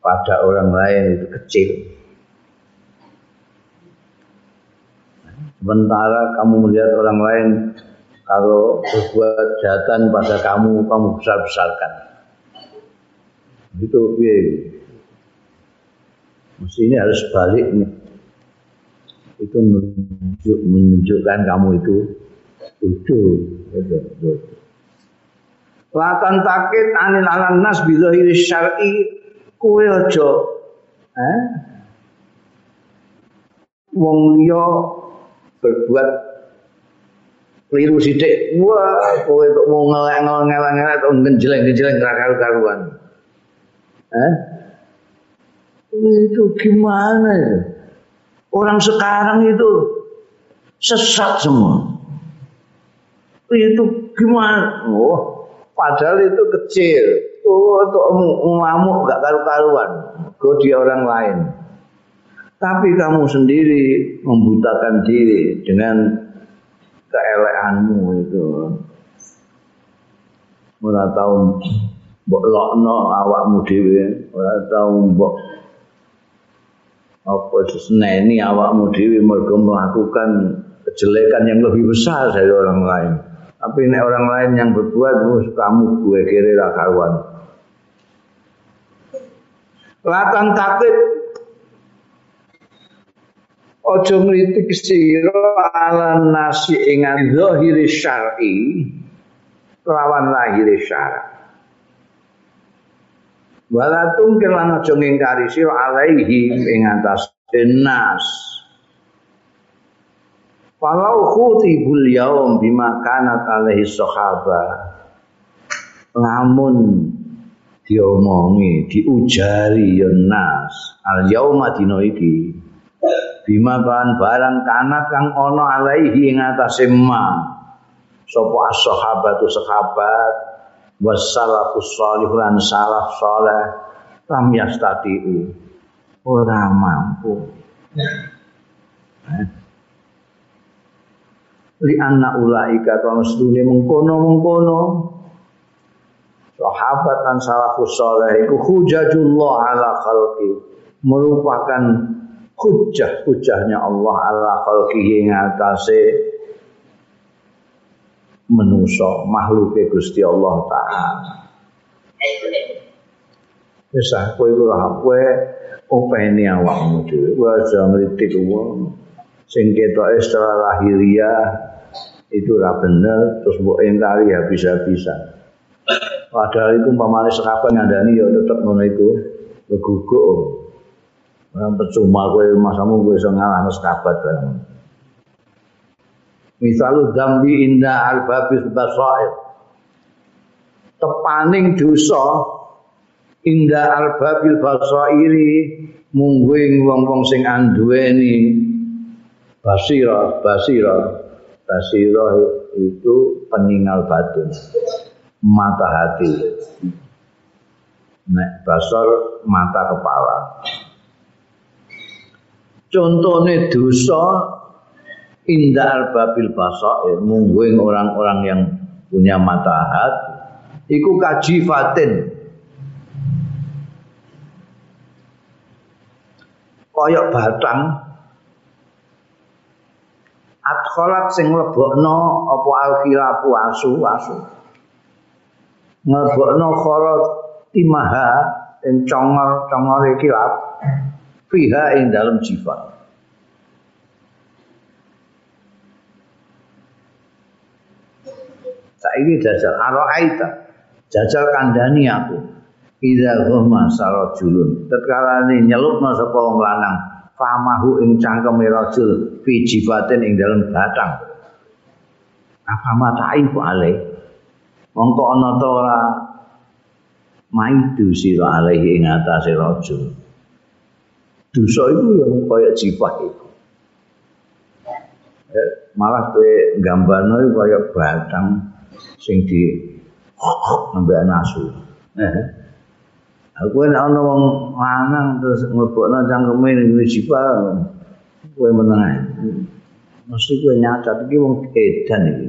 [SPEAKER 1] pada orang lain itu kecil. Sementara kamu melihat orang lain kalau berbuat kejahatan pada kamu, kamu besar-besarkan. Itu? Mesti harus balik nih. Itu menunjuk, menunjukkan kamu itu lucu. Latan takit anil alan nas bidhahiri syar'i kue aja eh? wong liya berbuat keliru sithik wah kowe kok mau ngelak-ngelak atau ngenjeleng-ngenjeleng karu-karuan eh itu gimana itu? Orang sekarang itu sesat semua. Itu gimana? Oh, padahal itu kecil. Oh, untuk ngamuk gak karu-karuan. Kau dia orang lain. Tapi kamu sendiri membutakan diri dengan keeleanmu itu. Ora tau mbok lokno awakmu dhewe, ora tau mbok apa seneni awakmu dhewe mergo melakukan kejelekan yang lebih besar dari orang lain. Tapi ini orang lain yang berbuat kamu gue kira ra karuan. Latan takut Ojo ngritik sira ala nasi ing zahiri syar'i lawan lahir syara. wala tungkir lan aja ngingkari sira alaihi ing atas nas Walau khutibul yaum bima kanat alaihi sahaba lamun diomongi diujari ya nas al yauma dina iki bima kan barang kanat kang ana alaihi ing atase ma sapa as-sahabatu sahabat wassalafus salih lan salaf saleh lam yastatiu. Ora mampu. Li anna ulaika kana sedune mengkono-mengkono. Sahabat dan salafus saleh iku hujajullah ala khalqi merupakan hujah-hujahnya Allah ala khalqihi ing atase menuso makhluk Gusti Allah taala. Wis ah kowe ora kowe openi awakmu dhewe. Aja ngritik wong sing ketoke secara lahiriah itu ora bener terus mbok ingkari habis-habisan. Padahal itu umpamane sekapan ngandani ya tetep ngono iku. Leguguk percuma kowe masamu kowe iso ngalahno sekabat bareng misalu dambi inda albabis basair tepaning dosa inda albabil basairi mungguing wong-wong sing anduweni. Basira basira. Basirah itu peninggal batin, mata hati. Nek basar mata kepala. Contohnya dosa indah al-babil basair mungguing orang-orang yang punya mata hati iku kajifatin. Koyok batang. Adkhalat sing mlebokno apa alkhilafu asu asu. Mlebokno kharat timaha ing congor congor khilaf fiha ing dalem jiwa saiki jajal araita jajal kandhani aku. Ida huma sarajulun. Tatkala nyelupna sapa wong lanang famahu ing cangkeme rajul fi jibatin ing dalem batang. Apa matai ku ale mongko ana ta ora maidu sira alaihi ing atase dosa itu yang kaya jibat itu. Eh, malah kowe gambarno kaya batang sing di nambah nasu. Aku nek ana wong lanang terus nglebokno cangkeme ning jipal kowe meneng Mesti kowe nyacat iki wong edan iki.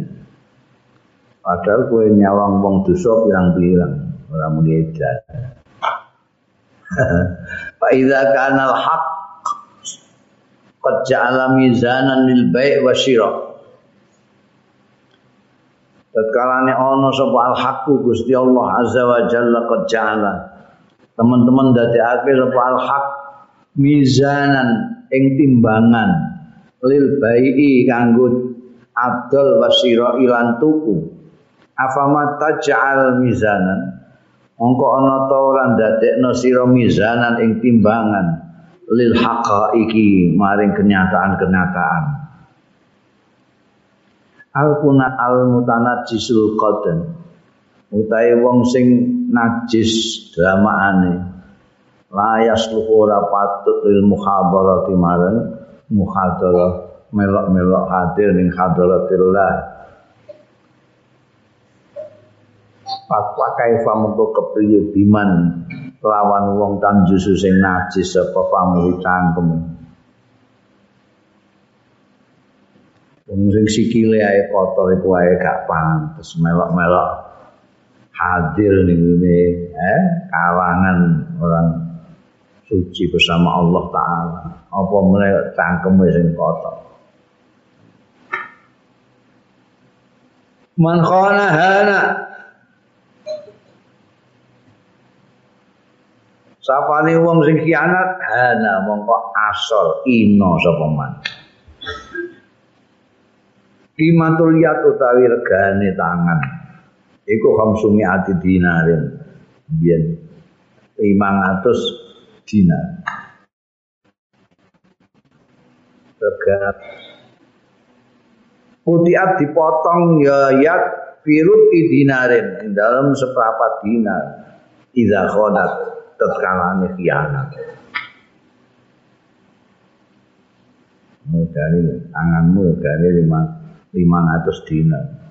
[SPEAKER 1] Padahal kowe nyawang wong dosa pirang-pirang ora muni edan. Fa idza kana al-haq qad ja'ala mizanan lil bai' wa syira' Tatkala ana sapa al-haqqu Gusti Allah azza wa jalla qad ja'ala. Teman-teman dadi akhir al haq mizanan ing timbangan lil bai'i kanggo abdul wasira ilan tuku. Afama taj'al mizanan mongko ana ta ora ndadekno sira mizanan ing timbangan. Lil haqaiqi maring kenyataan-kenyataan. Al kuna al mutanajjisul qadan utahe wong sing najis dramaane layas ora patut lil muhadarati marang muhadarah melok-melok hadir ning hadaratillah Pakwa kaifa mengko kepriye biman lawan wong tanjusu sing najis apa pamu cangkem. Wong sing sikile ae kotor iku ae gak pantes melok-melok hadir nih ini eh kalangan orang suci bersama Allah Taala apa mulai cangkem sing kotor man khana hana sapane wong sing khianat hana mongko asal ino sapa man? Kimatul yat utawi regane tangan. Iku khamsumi ati dinarin. Biyen 500 dinar. Tegat Putiat dipotong ya yat firut dinarin. Dalam seperempat dinar. Iza khonat tetkalanya khianat Dari tanganmu dari lima, lima ratus dinar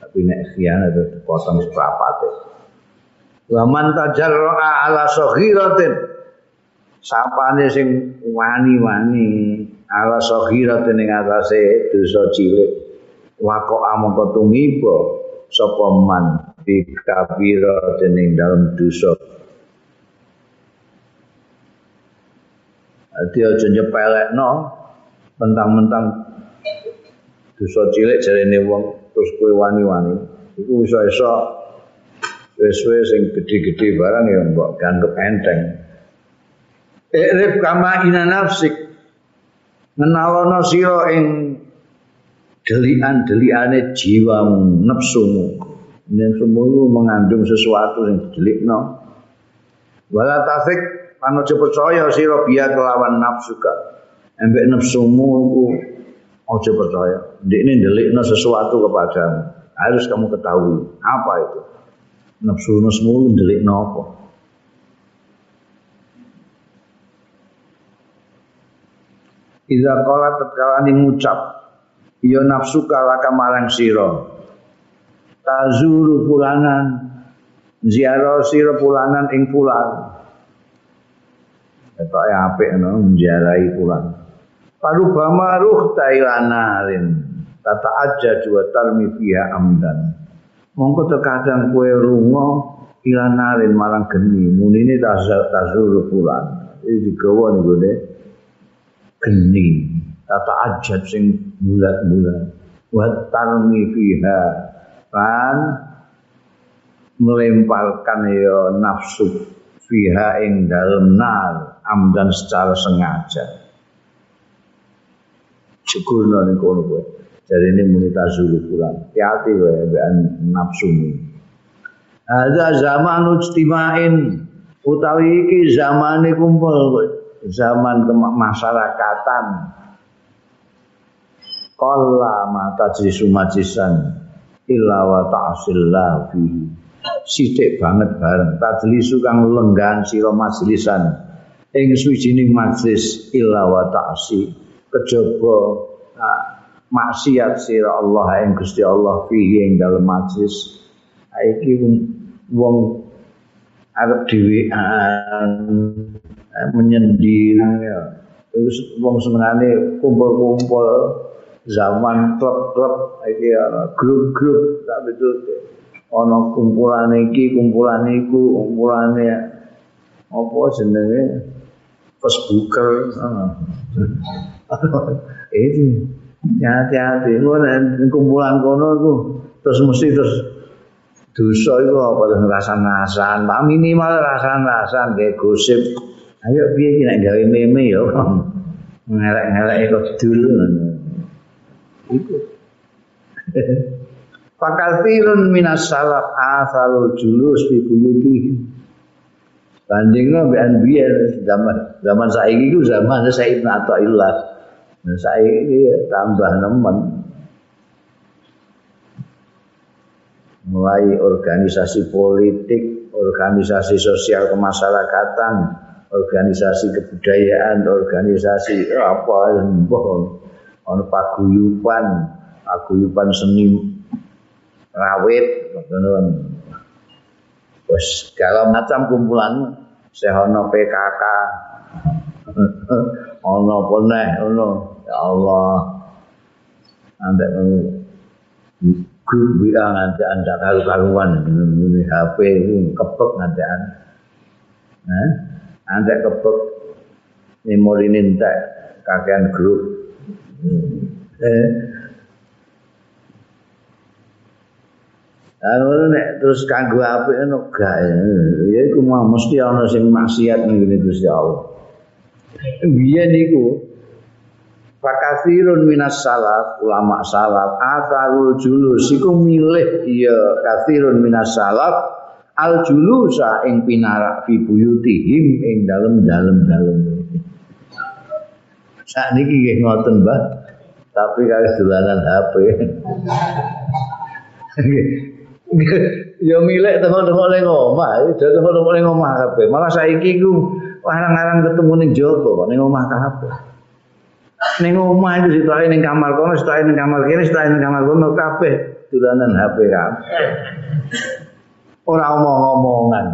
[SPEAKER 1] tapi nek khianat itu dipotong seperapate wa man tajarra'a ala saghiratin. Sapane sing wani-wani ala saghiratin ing atase dosa cilik. Wako amangka tumiba sapa man bi kabira dening dalem dosa Ati aja nyepelekno mentang-mentang dosa cilik jarene wong terus kue wani-wani itu bisa-bisa wis sing gede-gede barang ya mbok ganggep enteng Ikrif kama ina nafsik ngenalono sira ing delian-deliane jiwamu, nafsumu. Nafsumu mengandung sesuatu yang didelikno. Wala tafik panojo percaya sira biya kelawan nafsu ka. Embek nafsumu iku aja percaya. Ndekne ndelikno sesuatu kepadamu. Harus kamu ketahui apa itu. Nafsu nafsumu ndelikno apa? Iza kala tatkala ngucap ya nafsu kalaka marang sira tazuru fulanan ziarah sira fulanan ing fulan Ketoke apik no menziarahi fulan Parubama ruh tailanarin tata aja dua tarmi fiha amdan. Mongko terkadang kue rungo ilanarin marang geni. Munine tazuru fulan iki digawa niku geni. Tata ajat sing bulat-bulat. Wa tarmi fiha. Kan melemparkan ya nafsu fiha ing dalem nar amdan secara sengaja. Syukurna ning kono kowe jadi ini muni tazulu pulang. Hati-hati wae mbekan nafsu ada zaman ujtimain utawi iki zaman kumpul zaman kemasyarakatan. Qalla ma tajrisu majlisan illa wa ta'sillah fihi sithik banget bareng. Tajlisu kang lenggan sira majlisan. Ing suwijining majlis illa wa ta'si kejaba nah, maksiat sira Allah ing Gusti Allah fihi ing dalem majlis. Iki wong arep dhewean Eh, menyendiri ya. Terus wong senengane kumpul-kumpul zaman klub-klub iki grup-grup tak betul ana kumpulan iki kumpulan iku kumpulane apa jenenge Facebooker itu hati-hati kumpulan kono iku terus mesti terus dosa iku apa rasan-rasan minimal rasan-rasan kayak gosip Ayo piye iki nek gawe meme ya. Ngelek-ngelek kok dulu ngono. Iku. Fakathirun minas salaf asalul julus fi buyuti. Bandingno mbek anbiyen zaman zaman saiki iku zaman Sayyid Athaillah. Nah saiki tambah nemen. Mulai organisasi politik, organisasi sosial kemasyarakatan, organisasi kebudayaan, organisasi apa mbah ana paguyuban, paguyuban seni rawit ngoten wis segala macam kumpulan sehono PKK ana apa neh ngono. Ya Allah. Ndak grup WA nanti anda kalau karuan ini HP ini kepek nanti an, nah, anda kepek. Memori nintek kakean grup, eh, Anu nek terus kanggo apik ngono gak ya iku mah mesti ana sing maksiat ning Gusti Allah. Biyen niku Fakasirun minas salaf, ulama salaf, asarul julus, iku milih iya kasirun minas salaf, al julusa ing pinarak fi buyutihim ing dalem-dalem dalem. Sak niki nggih ngoten, Mbah. Tapi kali dolanan HP. ya milik tengok-tengok ning omah, ya tengok-tengok ning omah kabeh. Malah saiki ku larang-larang ketemu ning kok ning omah kabeh. Ning omah itu sitoke ning kamar kono, sitoke ning kamar kene, sitoke ning kamar kono kabeh dolanan HP kabeh. ora omong-omongan.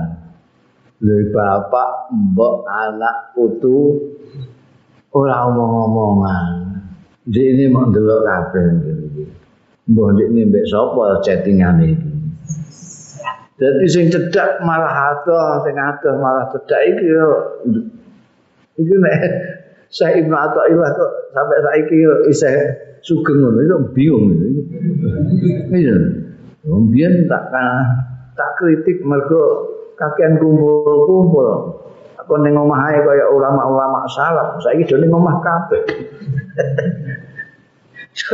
[SPEAKER 1] Bapak, mbok, anak, putu ora omong-omongan. Dik ini mau ndelok kabeh iki. Mbok dik ini mbek sapa chattingan iki. Dadi sing cedak malah ado, sing ado malah cedak iki yo. Iki nek saya Ibnu Athaillah kok sampai saiki isih sugeng ngono itu bingung itu. Iya. Mbiyen tak tak kritik mergo kakean kumpul-kumpul kon ning omah ae kaya ulama-ulama salaf saiki ning omah kabeh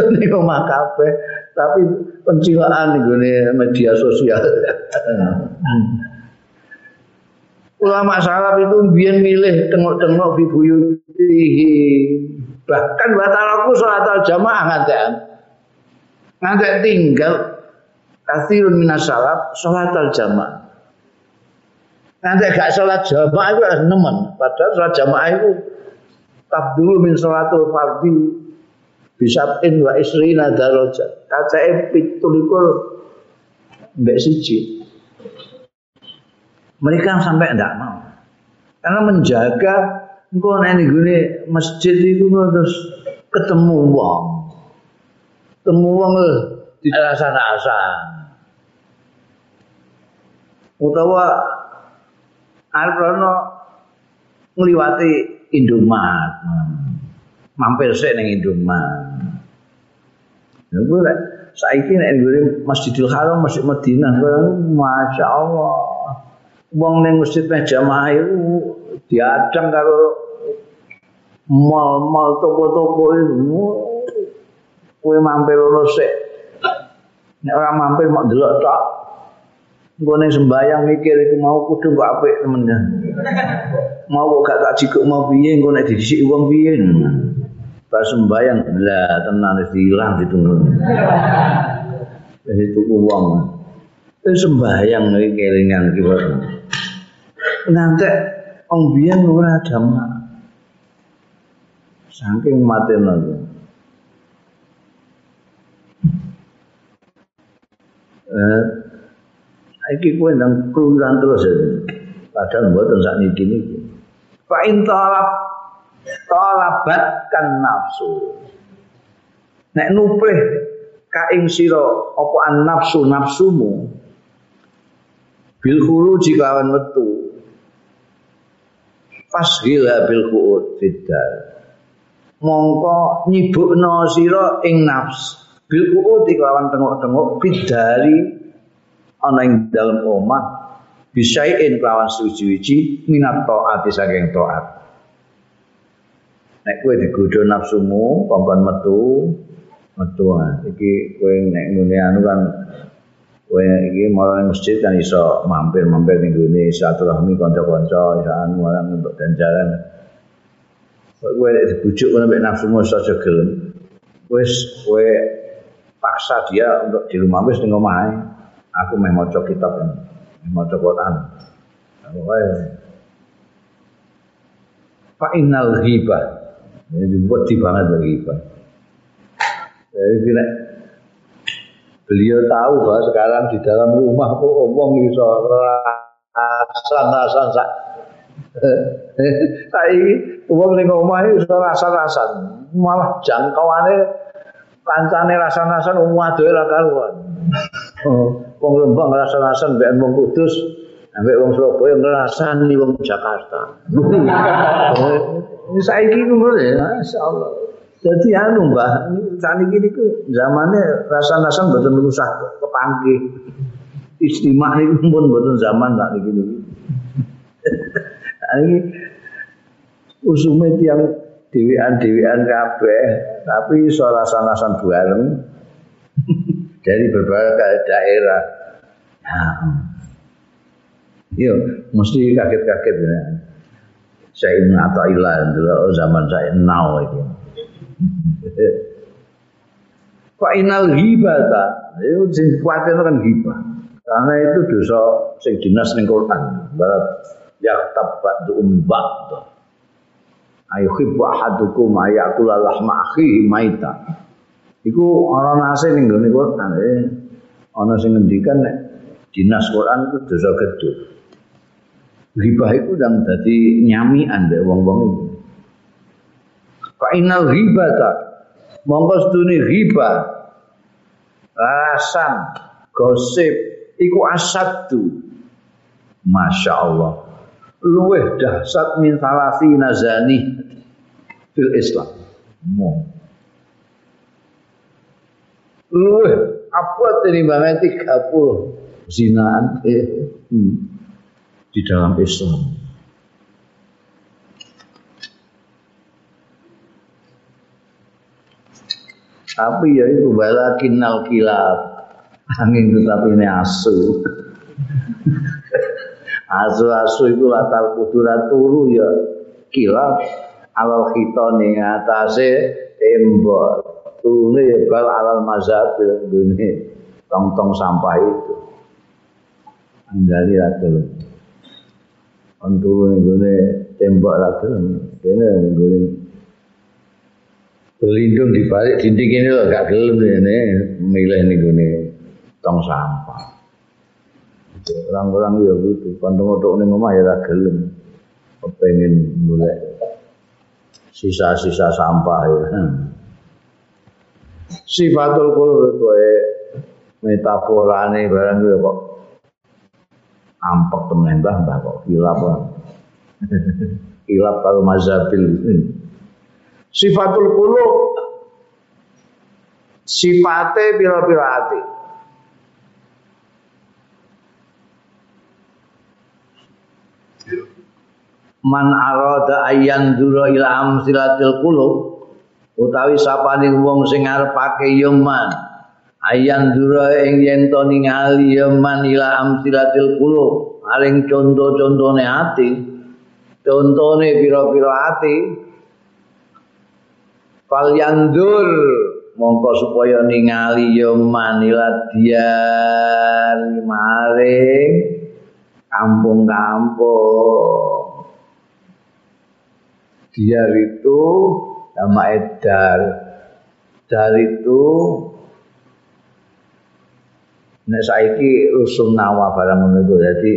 [SPEAKER 1] ning omah kabeh tapi pencilaan nih media sosial. Ulama salaf itu biar milih tengok-tengok di buyutihi. Bahkan batalaku sholat al jamaah ngantean ngantek tinggal kasirun minas salaf sholat al jamaah. Nanti gak sholat jamaah itu harus nemen. Padahal sholat jamaah itu tak dulu min sholatul fardi bisa in wa isrina darajat kacae pitulikur mbek siji. Mereka sampai tidak mau. Karena menjaga engkau nanti gini masjid itu terus ketemu uang ketemu uang di rasa-rasa utawa Arrono ngliwati Indomaret mampir sik ning Indomaret. Lha kuwi saiki nek Masjidil Haram Masjid Madinah Masya Allah wong ning masjid jamaah itu diadang karo mal-mal toko-toko itu kowe mampir ono sik. Nek ora mampir mak delok tok. Gue sembayang mikir itu mau kudu kok apik temennya. Mau kok gak tak jikuk mau piye engko nek disik wong piye. Pas sembayang lah tenan wis ilang ditunggu. Wis tuku wong. Wis sembayang iki kelingan iki ngantek wong biyen ora jamaah. Saking matene. Eh, iki kowe nang keluyuran terus ya. Padahal mboten sak niki niki. Fa in talab talabat kan nafsu. Nek nuplih ka ing sira apa an nafsu nafsumu? Bil khuruji kawan metu. Fashila bil qu'ud fiddar mongko nyibukno sira ing nafs. Bil qu'ud lawan tengok-tengok bidari ana ing dalem omah. Bisain kelawan suci-suci minat taat saking taat nek kowe digodho nafsumu kongkon metu metu iki kowe nek ngene anu kan Kowe iki marang masjid kan iso mampir-mampir ning gone silaturahmi kanca-kanca iso anu untuk ganjaran. Kowe nek dibujuk ngono mek nafsumu saja gelem. Wis kowe paksa dia untuk di rumah wis ning omahe. Aku meh maca kitab meh maca Quran. Fa innal ghibah. Ini dibuat di banget bagi ghibah. Jadi Beliau tahu bahwa sekarang di dalam rumah kok omong iso rasan-rasan sak. Saiki wong ning omah iso rasan-rasan, malah jangkauane kancane rasan-rasan wong adoe ra karuan. Oh, wong Lembang rasan-rasan mbek wong Kudus, ambek wong Surabaya ngrasani wong Jakarta. Saiki ngono ya, masyaallah. Jadi anu mbah, saat ini niku zamannya rasa-rasa betul rusak kepanggih. Istimewa ini pun betul zaman tak niki niki. Ini usume tiang dewian-dewian kabeh, tapi soal rasa-rasa bareng dari berbagai daerah. Yo, mesti kaget-kaget ya. Saya ini atau ilah zaman saya now itu. Fa inal ghibata, itu sing kuatir kan ghibah. Karena itu dosa sing dinas ning Quran. Barat ya tabat umbat. Ayo khibbu ahadukum ayakula lahma akhihi maita. Iku ana nase ning gone Quran. Eh. Ana sing ngendikan dinas Quran itu dosa gede. Ghibah itu dan dadi nyamian mbek wong-wong itu. Fa inal ghibata mongko sedune riba rasan gosip iku asadu Masya Allah luweh dahsyat min salasi nazani fil Islam. Mo. luweh apa tinimbangnya 30 zinaan. Eh, hmm, di dalam Islam. Tapi ya itu bala kinal kilab. Angin tetapi ini asu. Asu-asu itu latar kudura turu ya kilat alal kita nih atasnya tembok. Turune ya bal alal mazabil dunia. Tong-tong sampah itu. Anggali lah dulu atul. Untuk ini tembok atul. Kene ngene berlindung di balik dinding ini loh gak gelem ini milih nih gini tong sampah. Orang-orang ya gitu, kantong-kantong ning omah ya ra gelem. Kepengin golek sisa-sisa sampah ya. Sifatul qulub itu metaforane barang itu kok ampek temen mbah mbah kok kilap kilap kalau mazabil. Sifatul qulub. Sifate pira-pira ati. Man arada ayan dura ila amsilatil qulub utawi sapane wong sing ngarepake ya man ayan dura ing yen to ningali ya man ila amsilatil qulub. Aring conto-contone ati. Contone pira-pira ati. Fal yandur mongko supaya ningali ya man ila diar maring kampung-kampung. Diar itu nama edar. Dar itu nek saiki rusun nawa barang ngono dadi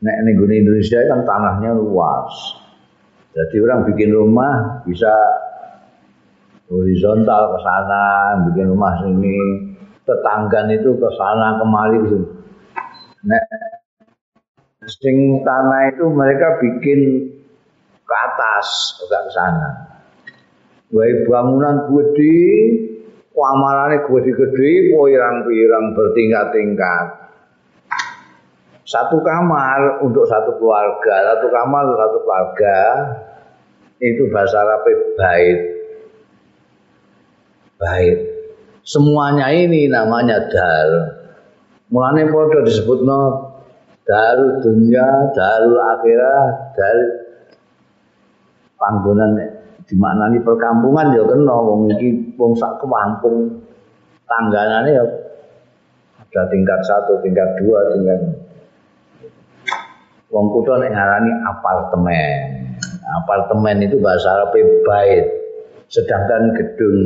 [SPEAKER 1] nek ning Indonesia kan tanahnya luas. Jadi orang bikin rumah bisa horizontal ke sana, bikin rumah sini, tetangga itu ke sana kemari gitu. Nek sing tanah itu mereka bikin ke atas, ke sana. Wae bangunan gede, kamarane gede-gede, pirang-pirang bertingkat-tingkat. Satu kamar untuk satu keluarga, satu kamar untuk satu keluarga. Itu bahasa Arab bait. Bait. Semuanya ini namanya dal. Mulane padha disebutno darul dunia, darul akhirat, darul panggonan dimaknani perkampungan ya kena wong iki wong sak kampung tangganane ya ada tingkat satu, tingkat dua, tingkat wong kutha nek ngarani apartemen. Apartemen itu bahasa Arab bait. Sedangkan gedung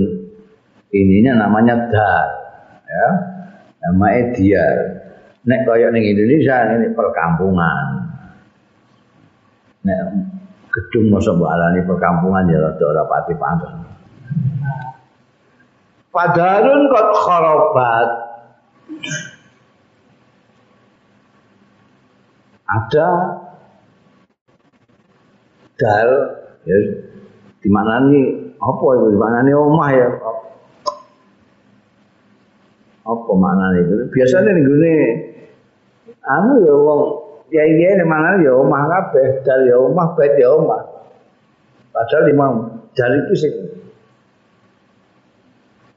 [SPEAKER 1] ininya namanya dar. Ya. Namanya diar. Nek kaya ning Indonesia ini perkampungan. Nek gedung masa mbok alani perkampungan ya rada ora pati pantes. Padarun kot kharabat. Ada dal ya di mana nih apa itu di mana omah ya apa maknanya itu biasanya nih gini anu ya wong ya iya ini mana ya omah kabeh dari ya omah bed ya omah. Padahal lima dari itu sih.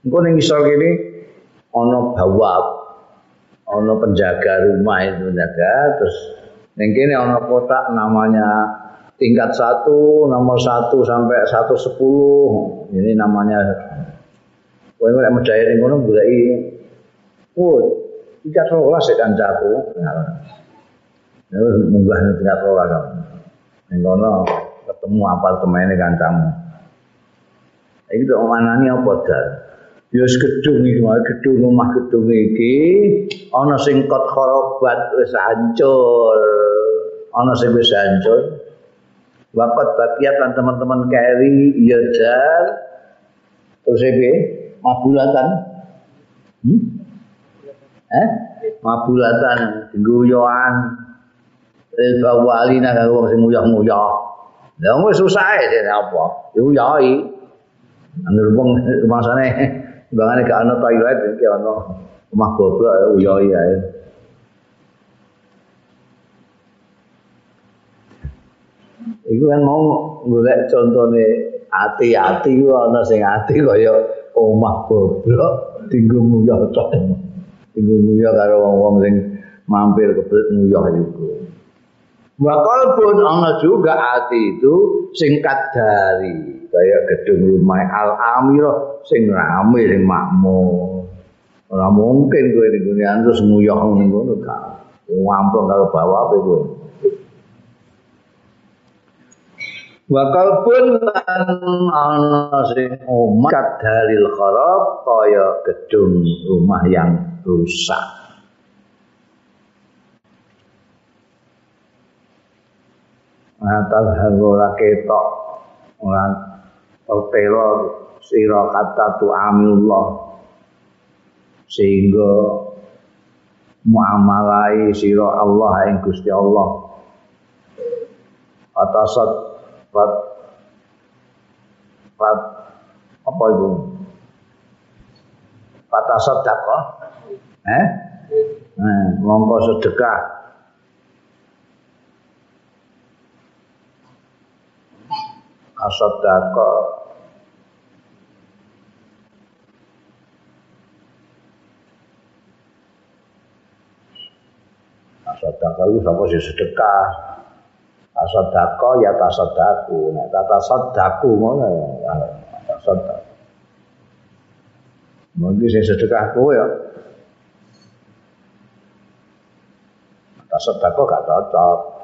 [SPEAKER 1] Engko ning isor gini ono bawab ono penjaga rumah itu penjaga terus ning kene ono kotak namanya tingkat satu nomor satu sampai satu sepuluh. Ini namanya. Kowe nek medhaya ning kono goleki. Oh tingkat rolas ya kancaku. nah, Terus munggah ning tingkat rola kamu. Ning kono ketemu apartemen kancamu. Iki tok manani apa dal? Ya gedung iki, gedung rumah gedung iki ana sing kot kharabat wis hancur. Ana sing wis hancur. Bapak bagiat lan teman-teman keri ya dal. Terus iki mabulatan. Hmm? Eh? Mabulatan, guyoan, il bawalina karo wong sing nguyah-nguyah. Lah wong susah e apa? Yuyai. Anggere wong rumasane bangane gak ana toilet iki ana rumah goblok yuyai ae. Iku kan mau golek contone hati-hati ku ana sing ati kaya omah bobrok tinggu nguyah tok. Tinggu nguyah karo wong-wong sing mampir kebelet nguyah iku. Bakal pun ana juga hati itu singkat dari kayak gedung rumah Al Amirah sing rame sing makmur. Ora mungkin kowe di dunia terus nguyah ning ngono gak. Ngamplok karo bawah apa kowe. Bakal pun ana sing omah kharab kaya gedung rumah yang rusak. Ngatal ora ketok. Ora tertera sira kata tu amillah. Sehingga muamalai sira Allah ing Gusti Allah. Atasat pat pat apa itu? Patasat dakwah eh? Eh mongko sedekah asadaka. Asadaka itu sama sih sedekah. Asadaka ya tasadaku. Nek tata sadaku ngono ya. Tasadak mungkin sing sedekah kowe ya. Tasadaka gak cocok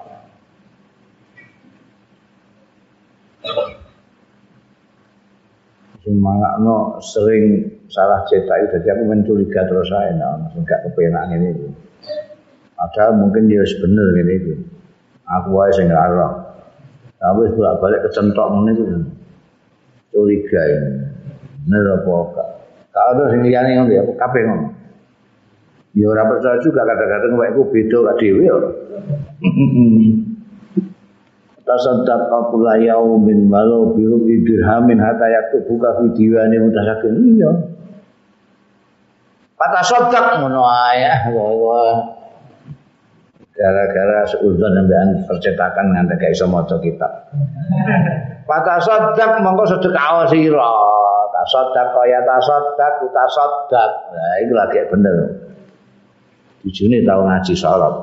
[SPEAKER 1] no sering salah cetak itu jadi aku mencuriga terus saya nah, enggak kepenak ini itu. Padahal mungkin dia bener ini itu. Aku aja sing ngarah. Tapi bolak balik kecentok ini itu curiga ini. Bener apa enggak? Kalau ada sing liyane ngono ya kabeh ngono. Ya ora percaya juga kadang-kadang wae ku beda kok dhewe ya. tasaddaq kula yaumin walau biru dirhamin hatta buka fi diwani mutasakin iya. Patasaddaq ngono ae. Gara-gara seuzon ambekan percetakan nganti gak iso maca kitab. Patasaddaq mongko sedekah sira. Tasaddaq ya tasaddaq tasaddaq nah itu lagi bener. Tujune tau ngaji sorot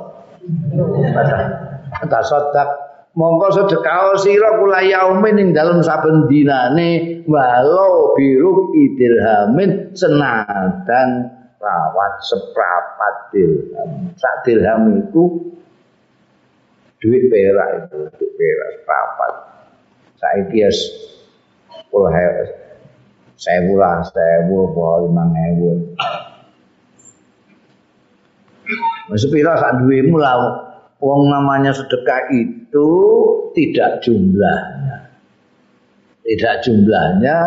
[SPEAKER 1] tasaddaq mongko sedekah sira kula yaumin ing dalem saben dinane walau biru idirhamin senadan rawat seprapat dirham. Sak dirham itu duit perak itu duit perak seprapat. Saiki ya sepuluh sewu lah sewu apa lima ewu. Sepira sak duwemu lah Wong namanya sedekah itu tidak jumlahnya. Tidak jumlahnya,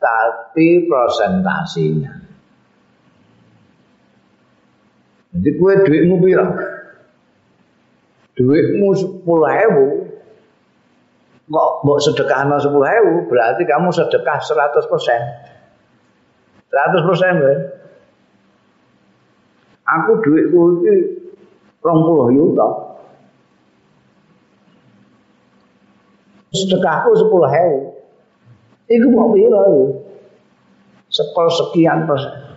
[SPEAKER 1] tapi prosentasinya. Jadi kue duitmu bilang, duitmu sepuluh ribu, kok mau sedekah sepuluh ribu, berarti kamu sedekah seratus persen. Seratus persen, Aku duitku itu rong puluh yuta. Sedekahku sepuluh hewu. Iku mau pira itu? Sepul sekian persen.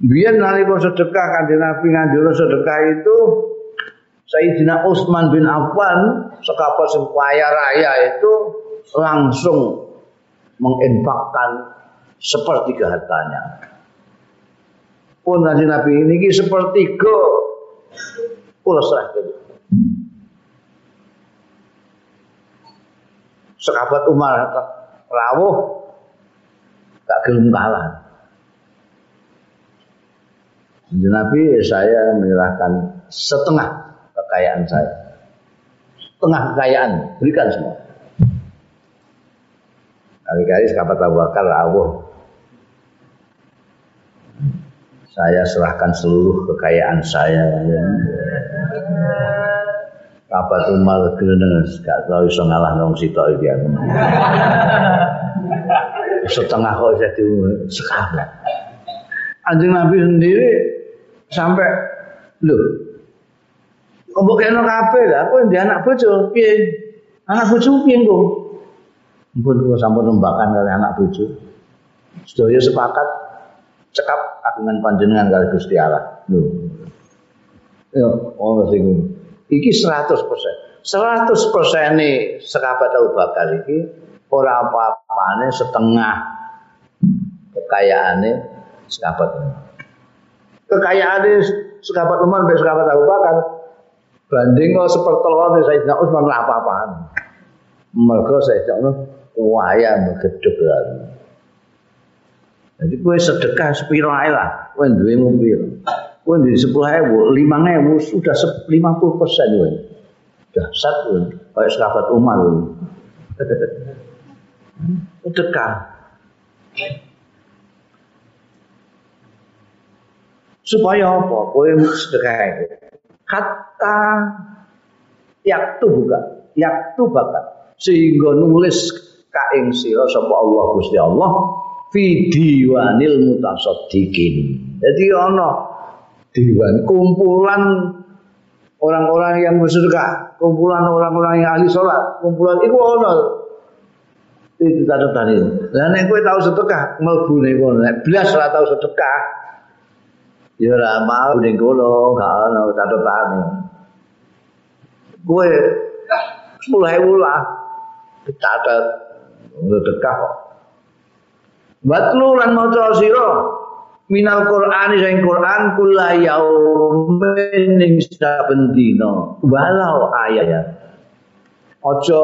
[SPEAKER 1] Biar nalika sedekah kanjeng Nabi nganjur sedekah itu Sayyidina Utsman bin Affan sekapas sing raya itu langsung menginfakkan sepertiga hartanya pun nanti Nabi ini seperti go kula serahkan. Sekabat Umar rawuh gak gelem kalah. Nabi saya menyerahkan setengah kekayaan saya. Setengah kekayaan berikan semua. Kali-kali sekabat Abu Bakar rawuh saya serahkan seluruh kekayaan saya. Ya. apa tuh mal gelendeng? Gak tahu iso ngalah nong sitok iki aku. Setengah kok jadi sekabat anjing nabi sendiri sampai lho kok kena kabeh? Lah aku di anak bojo. Piye? Anak bojo piye kok Mpun kula sampun nembakan kali anak bojo. Sedaya sepakat cekap kagungan panjenengan kali Gusti Allah. Lho. Ya, ono sing iki 100%. 100% nih sekabat Abu Bakar iki ora apa-apane setengah kekayaane sekabat Umar. Kekayaane sekabat Umar mbek sekabat Abu Bakar banding kok sepertelone Sayyidina Utsman ora apa-apaan. Mergo Sayyidina waya megedhek Jadi kue sedekah sepiro ae lah, kue duwe mobil. Kue ewu, lima ewu sudah lima puluh persen kue. Dasar kue, kayak sahabat Umar kue. Sedekah. Supaya apa? Kue sedekah itu. Kata yaktu buka, yaktu bakat. Sehingga nulis kaing sira sapa Allah Gusti Allah fi diwanil mutasaddiqin. Jadi ana diwan kumpulan orang-orang yang bersedekah, kumpulan orang-orang yang ahli sholat, kumpulan itu ana itu catatan itu. Lah nek kowe tau sedekah, mlebu ning kono. Nek blas ora tau sedekah, ya ora mau ning kono, gak ana catatane. Kowe 10.000 lah dicatat sedekah kok. Watlu lan maca sira. Minal Qur'ani sing Qur'an kula yaumin ing saben dina. Walau ayat. Aja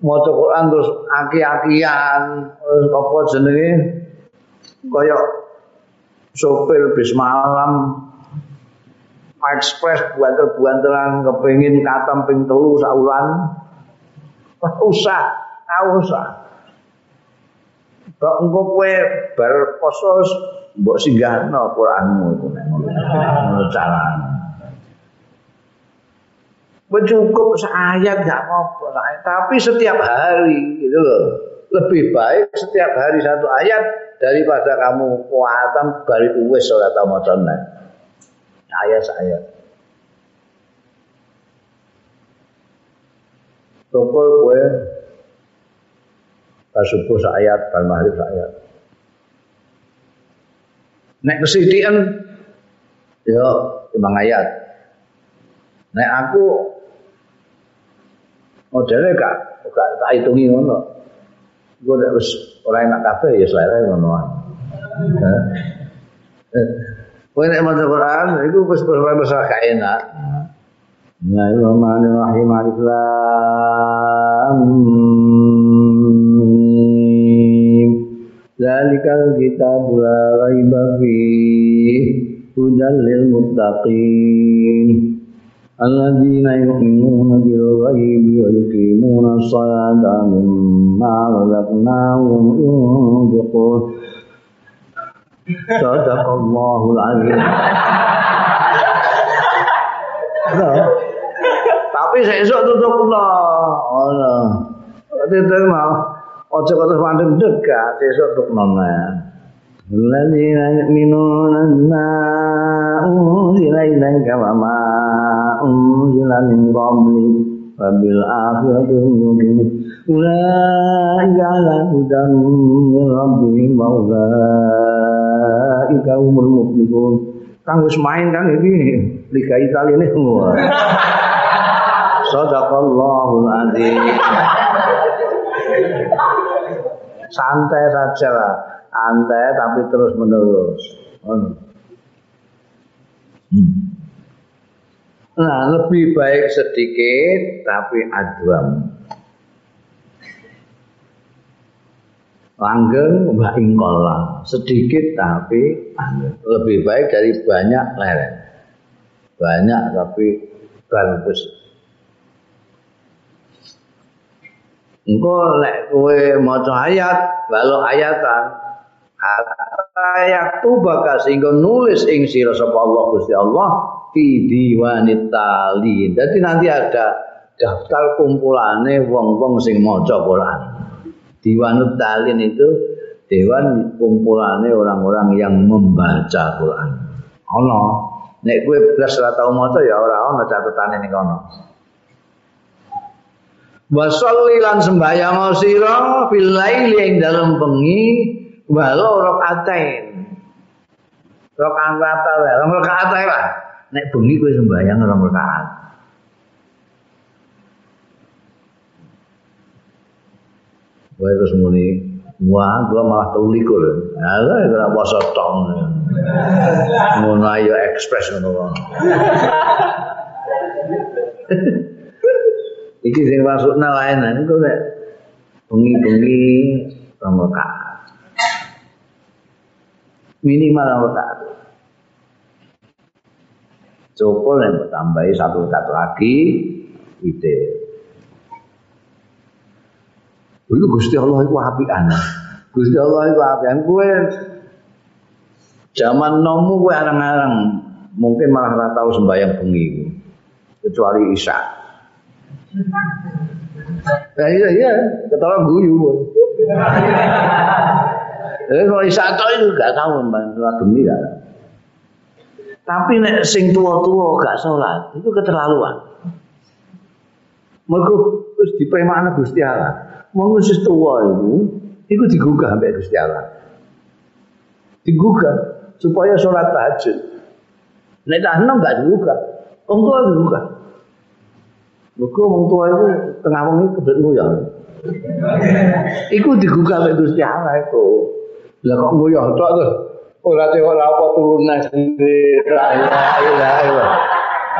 [SPEAKER 1] maca Qur'an terus aki-akian apa jenenge? Kaya sopir bis malam ekspres buanter-buanteran kepengin katam ping telu saulan. Usah usah Kok engko kowe bar poso mbok singgahno Qur'anmu iku nek ngono carane. Cukup seayat gak apa-apa, tapi setiap hari gitu loh. Lebih baik setiap hari satu ayat daripada kamu kuatan bari uwes maca Ayat ayat. Tokol kowe Pas subuh ayat, pas maghrib ayat. Nek kesedihan, ya lima ayat. Nek aku modelnya gak gak tak hitungi ngono. Gue nek wis ora enak kabeh ya selera ngono ae. Kowe nek maca Quran iku wis ora gak enak. Bismillahirrahmanirrahim. Alif Lam Zalikal kitab la raiba fihi hudal lil yu'minuna bil ghaibi wa yuqimuna as-salata mimma razaqnahum yunfiqun Sadaqallahul azim Tapi sesuk tutup lah. Oh, no. Tutup mau. Ojo kata mandem dekat sesuk tuk nona. Alladzina yu'minuna ma unzila ilaika wa ma unzila min qabli wa bil akhirati hum yuqinun. Ulaika ala hudan min rabbihim wa ulaika humul muflihun. Kang main kan Liga Italia ini santai saja lah. Santai tapi terus menerus hmm. nah lebih baik sedikit tapi aduam langgeng mbak ingkola sedikit tapi lebih baik dari banyak leren banyak tapi bagus Engko lek kowe maca ayat, balok ayatan. Ayat tu bakal sehingga nulis ing sira sapa Allah Gusti Allah fi diwanit tali. Jadi nanti ada daftar kumpulane wong-wong sing maca Quran. Diwanut talin itu dewan kumpulane orang-orang yang membaca Quran. Ono, nek kowe blas ora tau maca ya ora ono catetane ning kono. Wa sholli lan sembahyang sira fil laili ing dalem bengi walau rakaatain rakaat wae rakaat wae lah nek bengi kowe sembahyang rong rakaat Wae terus muni, wah gua malah teulikur. Ala ora poso tong. Ngono ayo ekspres ngono. Iki sing masukna lain iku nek bengi-bengi rong rakaat. Minimal rong rakaat. Cukup yang tambahi satu rakaat lagi ide. Itu Gusti Allah itu apian. Gusti Allah itu apian. Kue zaman nomu kue arang-arang mungkin malah ora tahu sembahyang bengi kecuali Isya. Nah, iya iya, ketara guyu. Eh kalau isato itu gak tahu mbak demi ya. Tapi nek sing tua-tua gak sholat itu keterlaluan. Mereka terus dipremakna Gusti Allah. Mau wis tua itu, itu digugah sampai Gusti Allah. Digugah supaya sholat tahajud. Nek tak enam gak digugah. Wong tua digugah. Mergo wong tua itu tengah wengi kebelet nguyah. Iku digugah mek Gusti Allah iku. Lah kok nguyah tok terus ora teko apa turunan sendiri. La ilaha illallah.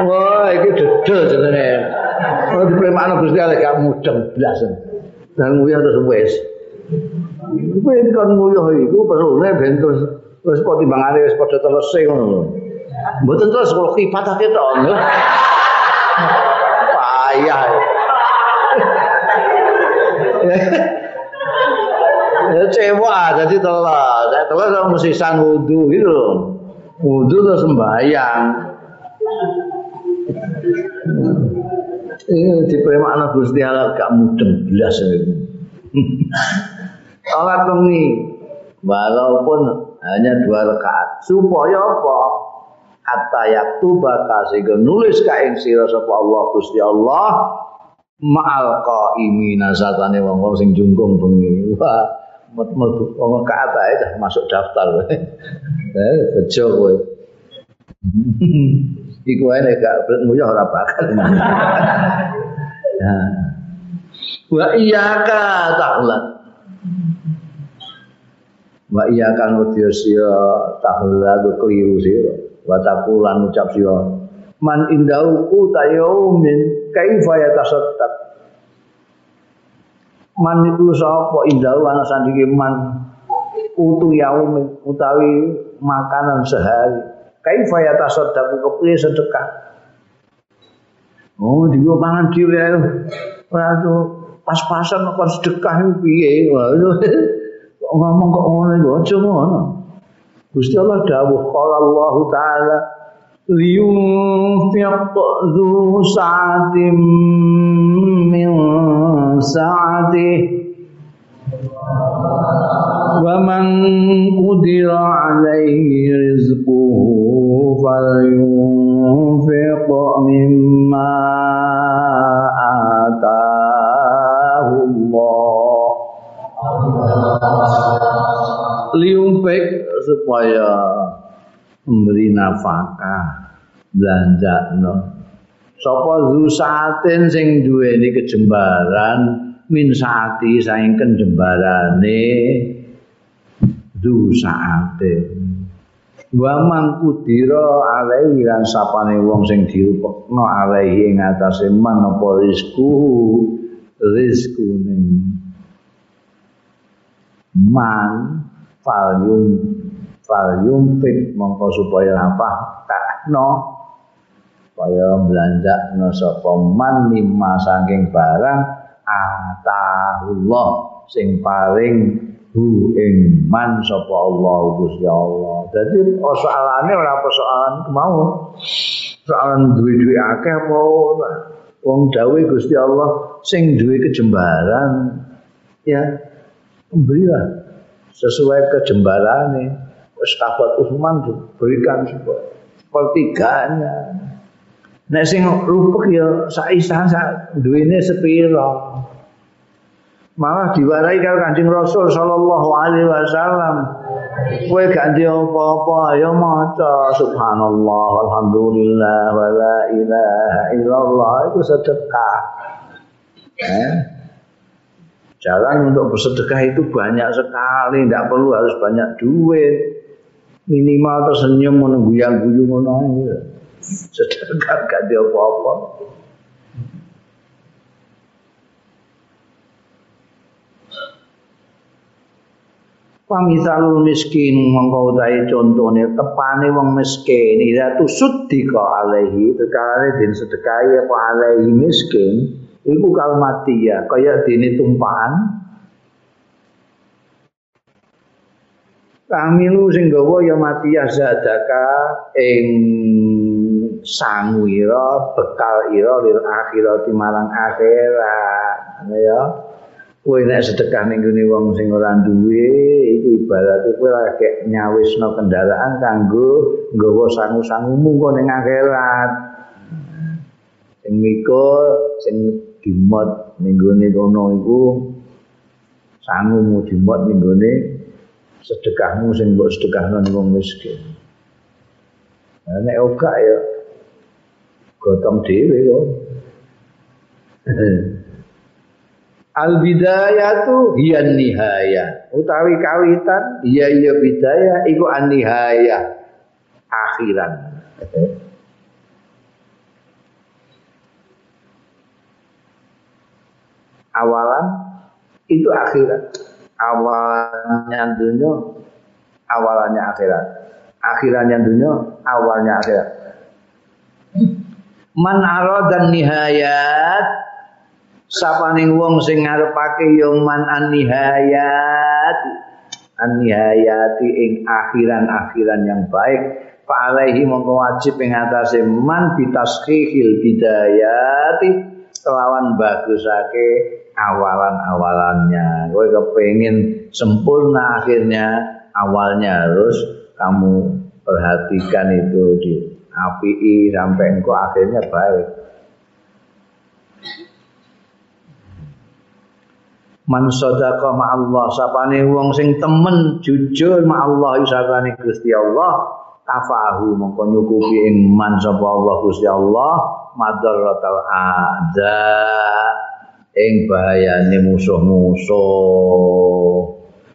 [SPEAKER 1] Wah, iki dedel jenenge. Ora dipremakno Gusti Allah gak mudeng. Dan nguyah terus wis. Kowe kan nguyah iku perune ben terus wis kok timbangane wis padha selesai ngono. Mboten terus kok kifatake tok. Payah. ya cewek jadi telah saya telah sama mesti san wudhu gitu loh. Wudhu terus sembahyang. Ini di premakna Gusti Allah gak mudeng belas itu Sholat bengi. Walaupun hanya dua rakaat. Supaya apa hatta yaktuba kasih nulis ka ing sira sapa Allah Gusti Allah ma'al qaimina satane wong-wong sing jungkung bengi. Wah mlebu wong kata aja masuk daftar. Eh bejo kowe. Iku ae nek gak nguyah ora bakal. Nah wa iyyaka ta'lat wa iyyaka nudya ta'lat keliru sira wa taqulan ucap sira man indau utayaumin kaifa yatasaddaq? Man itu sapa indau ana sandinge man utu yaumin utawi makanan sehari. Kaifa yatasaddaq kepiye sedekah? Oh digo pangan dhewe ae. Ora pas-pasan kok sedekah piye? Ngomong kok ngono iku aja ngono Gusti Allah dawuh qala Allah taala liyunfiq dzu sa'atin min sa'ati wa man qudira alaihi rizquhu falyunfiq mimma ataahu Allah. Liyunfiq supaya memberi nafkah belanja no. Sapa zusatin sing duweni kejembaran min saati saing kejembarane zusatin. Wa man kudira alaihi lan sapane wong sing diupekno alaihi ing atase man apa rizku rizkune man falyum fal yumpik mongko supaya apa takno supaya belanja sapa man mimma saking barang atahullah sing paring hu ing man sapa Allah Gusti Allah. Dadi soalane ora persoalan mau soalan duwe-duwe akeh apa wong dawuh Gusti Allah sing duwe kejembaran ya berilah sesuai kejembarane Sahabat Utsman diberikan sepertiganya. Nek sing rupek ya saisah sak duwene sepira. Malah diwarai karo Kanjeng Rasul sallallahu alaihi wasallam. Kowe gak ndek apa-apa ya maca subhanallah alhamdulillah wala ilaha illallah itu sedekah. Eh? Jalan untuk bersedekah itu banyak sekali, tidak perlu harus banyak duit. Minimal tersenyum menunggu yang guyu ngono Sedekah gak ada apa-apa. Pamisalul miskin mongko utahe contone tepane wong miskin. Ila tusuddiqa alaihi tekane den sedekahi apa alaihi miskin iku kalmatia kaya dene tumpahan Kamilu sing gawa ya matia zadaka ing sangu ira bekal ira lil akhirati marang akhirat. Ya. Kowe nek sedekah ning gone wong sing ora duwe iku ibarat kowe lagi nyawisno kendaraan kanggo nggawa sangu-sangumu kok ning akhirat. Sing mikul sing dimot ning gone kono iku sangumu dimot ning gone sedekahmu sing mbok sedekahno ning wong miskin. Nah, nek ora ya gotong dhewe kok. Al bidayatu hiya nihaya. Utawi kawitan iya iya bidayah iku an nihaya. Akhiran. awalan itu akhirat. Awalnya dunia, awalannya akhirat. Akhirannya dunia, awalnya akhirat. Man dan nihayat sapaning wong sing ngarepake ya man an nihayat an nihayati ing akhiran-akhiran yang baik fa alaihi mongko wajib ing atase man bidayati kelawan bagusake awalan-awalannya. Kowe kepengin sempurna akhirnya, awalnya harus kamu perhatikan itu di api sampai engkau akhirnya baik. Man sadaqa ma'allah sapane wong sing temen jujur ma'allah isarane Gusti Allah kafahu mongko nyukupi ing man sapa Allah Gusti Allah madaratal ada ing bahayane musuh-musuh.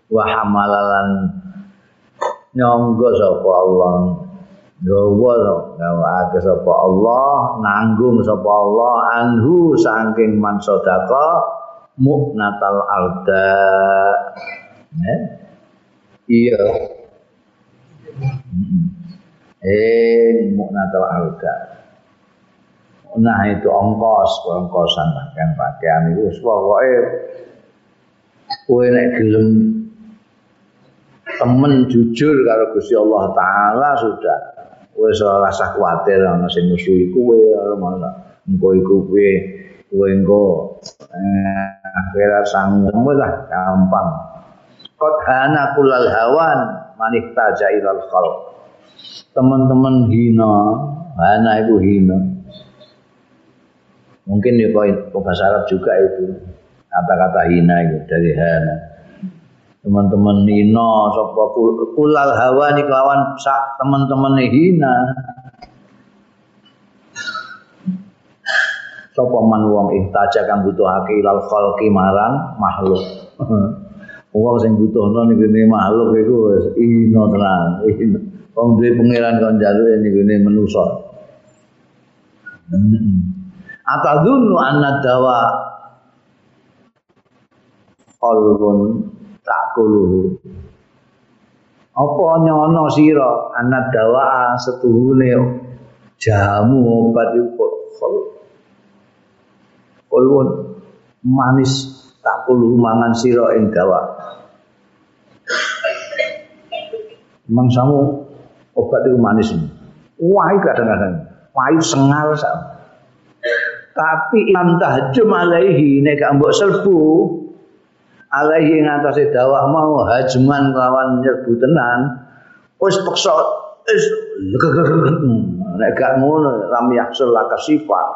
[SPEAKER 1] Wa hamalalan nyangga sapa Allah gawa gawa sapa Allah nanggung sapa Allah anhu saking man sedekah muknatal arda. Eh? iya. Eh muknatal arda Nah itu ongkos, ongkosan pakaian pakaian itu pokoknya kue nek gelem temen jujur kalau Gusti Allah Taala sudah. Kue ora rasa kuatir ana sing musuhi kue malah engko iku kue kue engko eh, akhirat sanggup lah gampang. Kot hana kulal hawan manih taja ilal khalq. Teman-teman hina hana itu hina Mungkin ya kok bahasa Arab juga itu kata-kata hina itu dari hana. Teman-teman hina sapa kulal hawa ni kawan teman-teman hina. Sapa man wong ihtaja kang butuhake ilal khalqi marang makhluk. Wong sing butuhno niku makhluk iku wis hina tenan. Wong duwe pangeran kon jaluk niku manusa. Atadunnu anna dawa qalbun takuluhu. Apa nyono sira anna dawa setuhune jamu obat iku qalbun manis takuluhu mangan sira ing dawa. Mangsamu obat itu manis. Wah kadang-kadang. Payu sengal sama tapi lam tahjum alaihi nek mbok serbu alaihi ngatasé dawah mau hajman lawan nyerbu tenan. Wis peksa wis nek gak ngono lam yahsul laka sifat.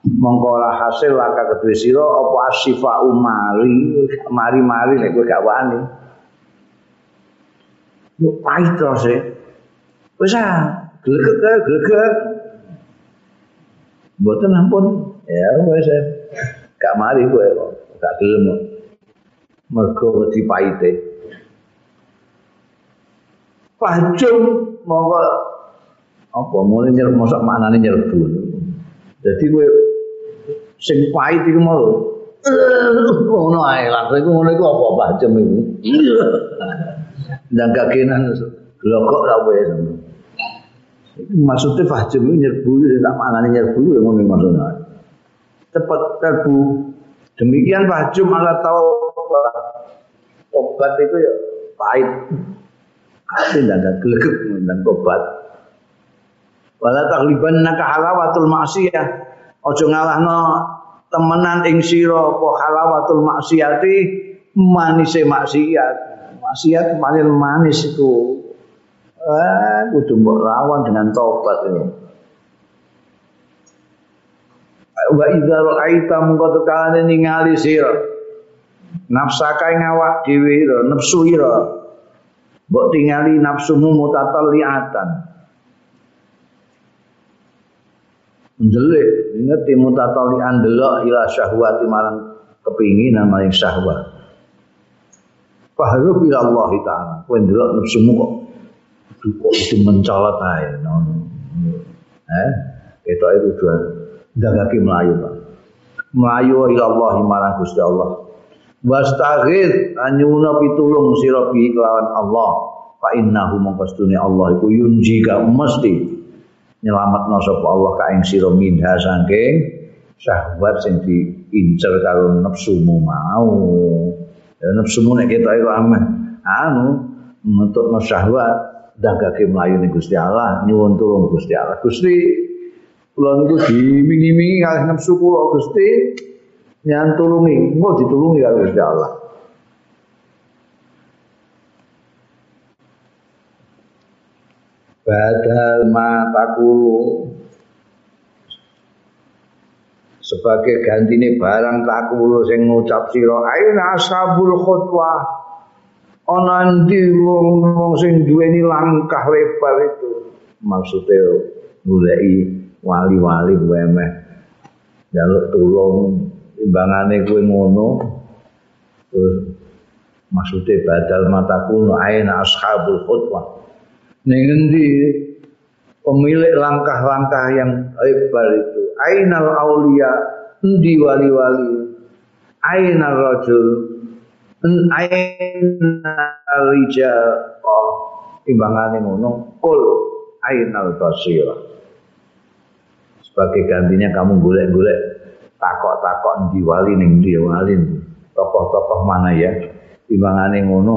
[SPEAKER 1] Mongko hasil laka kedue sira apa asifa umari mari-mari nek kowe gak wani. Yo pahit terus e wis ah glegek glegek. Ampun ya wis gak mari kowe gak gelem mergo wedi pahite. Pajung mongko apa mulai nyerep masak maknane nyerbu. Jadi kowe sing pahit iku mau. Ngono ae lah iku ngono iku apa pajung iku? Dan kakenan glokok ra wae maksudnya fahjum itu nyerbu itu tak maknanya nyerbu itu ngono maksudnya cepat terbu demikian fahjum ala tahu obat itu ya pahit. Hati dan gelegek dan obat. Wala tagliban naka halawatul ojo ngalahno temenan ing sira apa halawatul maksiyati manise maksiat. Maksiat paling manis itu eh kudu lawan dengan tobat ini wa idza ra'aita mungko tekane ningali sira. Nafsaka ing awak dhewe nafsu ira. Mbok tingali nafsumu mutatalliatan ndelik ngerti mutatallian delok ila syahwati marang kepinginan maring syahwat. Fahru ila Allah Ta'ala. Kau ndelok nafsumu kok. Aduh kok itu mencolot aja Eh Kita itu Dagaki Melayu Pak. Melayu ila Allah marang Gusti Allah. Wastaghith anyuna pitulung sira bi kelawan Allah. Fa innahu mangkastune Allah iku yunjika mesti nyelametno sapa Allah ka ing sira minha saking syahwat sing diincer karo nafsumu mau. Ya nafsumu nek ketok iku anu nutupno syahwat dagake mlayu ning Gusti Allah nyuwun tulung Gusti Allah. Gusti kula niku dimingi-mingi kalih nafsu kula Gusti. Yang tulungi, mau ditulungi kalau Gusti Allah. Badal ma sebagai gantine barang takulu sing ngucap sira aina ashabul khutwah ana ndi wong sing duweni langkah lebar itu? Maksudnya mulai wali-wali wemeh jaluk tulung timbangane kowe ngono terus maksudnya badal mata kuno aina ashabul khutbah. Ning endi pemilik langkah-langkah yang hebat itu ainal aulia endi wali-wali? Ainal rajul? Ainal rijal? Oh timbangane ngono kul ainal basira sebagai gantinya kamu golek-golek takok-takok di wali ning ndi wali tokoh-tokoh mana ya? Timbangane ngono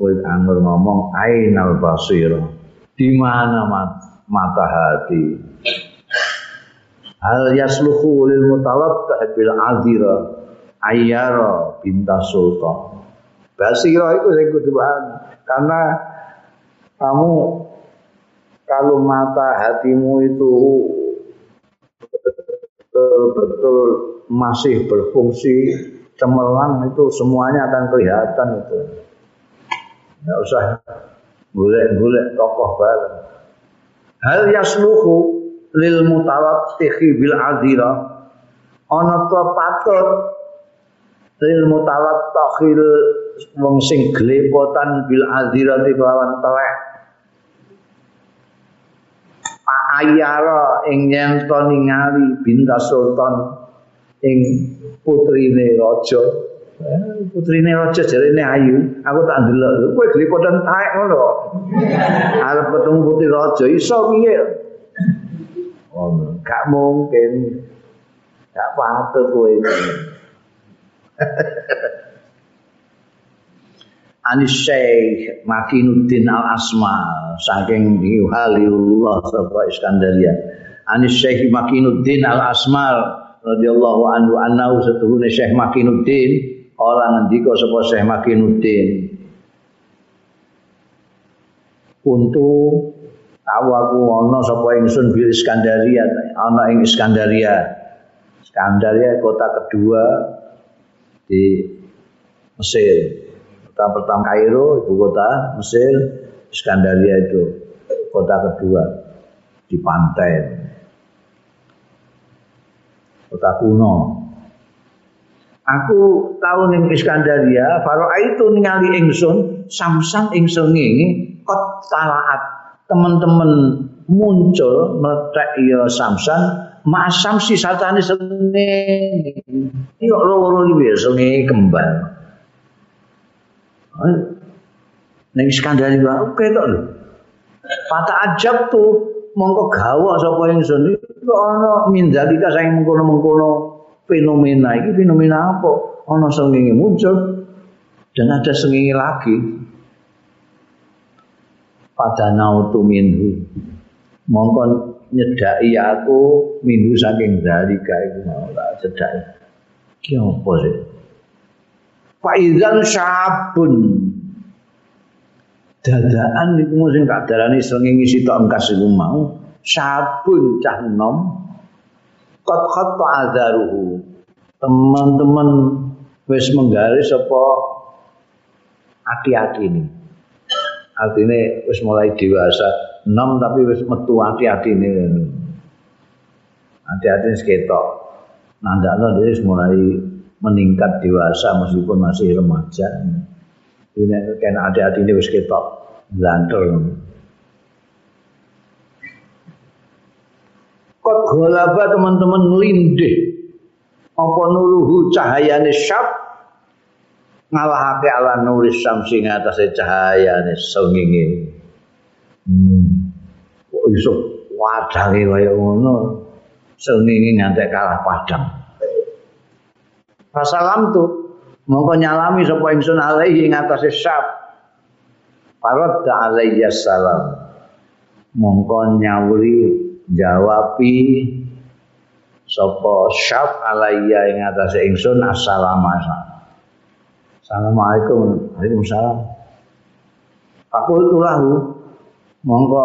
[SPEAKER 1] kowe anggur ngomong ainal basir. Di mana mata hati hal yasluhu lil mutalattah bil adira ayyara binta sultan. Basira itu sing kudu karena kamu kalau mata hatimu itu betul-betul masih berfungsi cemerlang itu semuanya akan kelihatan itu. Tidak usah golek-golek tokoh bareng. Hal yasluhu lil mutalattihi bil adira ana to patut lil mutalattihi wong sing glepotan bil adira kelawan telek ayara ing nyento ningali binta sultan ing putrine raja. Eh, putrine raja jarene ayu. Aku tak ndelok kowe glipotan taek ngono arep ketemu putri raja iso piye? Oh gak mungkin. Gak patut kowe Anis Syekh Makinuddin Al Asma saking Haliullah sapa Iskandaria Anis Syekh Makinuddin Al Asmal radhiyallahu anhu annahu setuhune Syekh Makinuddin. Ora ngendika sapa Syekh Makinuddin. Untu tahu aku ana sapa ingsun bil Iskandaria ana ing Iskandaria. Iskandaria kota kedua di Mesir kota pertama Kairo ibu kota Mesir Iskandaria itu kota kedua di pantai. Kota kuno. Aku tahu ning Iskandaria faro itu ningali ingsun samsang ingsun ini kot talaat teman-teman muncul meletak ya samsan masam si satani senge iya loro iki ya senge kembang ning skandali wae ketok lho. Pata ajab tuh mongko gawa sapa ingsun? Iki ana mindalika saing mengkono-mengkono. Fenomena iki fenomena apa? Ana sengenge muncul dan ada sengenge lagi. Pada nautu minhu. Mongko nyedaki aku minhu saking dalika iku mau tak cedhaki. Ki apa sih Faizan sabun dadaan niku sing tak darani srengenge sitok engkas iku mau. Sabun cah nom. Kot khatta adaruhu teman-teman wis menggaris apa hati-hati ini. Artinya wis mulai dewasa. Enam tapi wis metu hati-hati ini. Hati-hati seketok nandakno dia mulai meningkat dewasa meskipun masih remaja ini kan hati-hati ini wis ketok blanter Kok golaba teman-teman lindih apa nuruhu cahayane syab ngalahake ala nuris samsi ngatasé cahayane sengenge. Hmm. Kok iso wadange kaya ngono. Sengenge ngantek kalah padang. Fasalam tu mongko nyalami sapa ingsun alaihi ngatasé syab. Faradda alayya salam. Mongko nyawuri jawabi sapa syab alayya ing atase ingsun assalamualaikum Assalamualaikum. Waalaikumsalam. Fakultu lahu. Monggo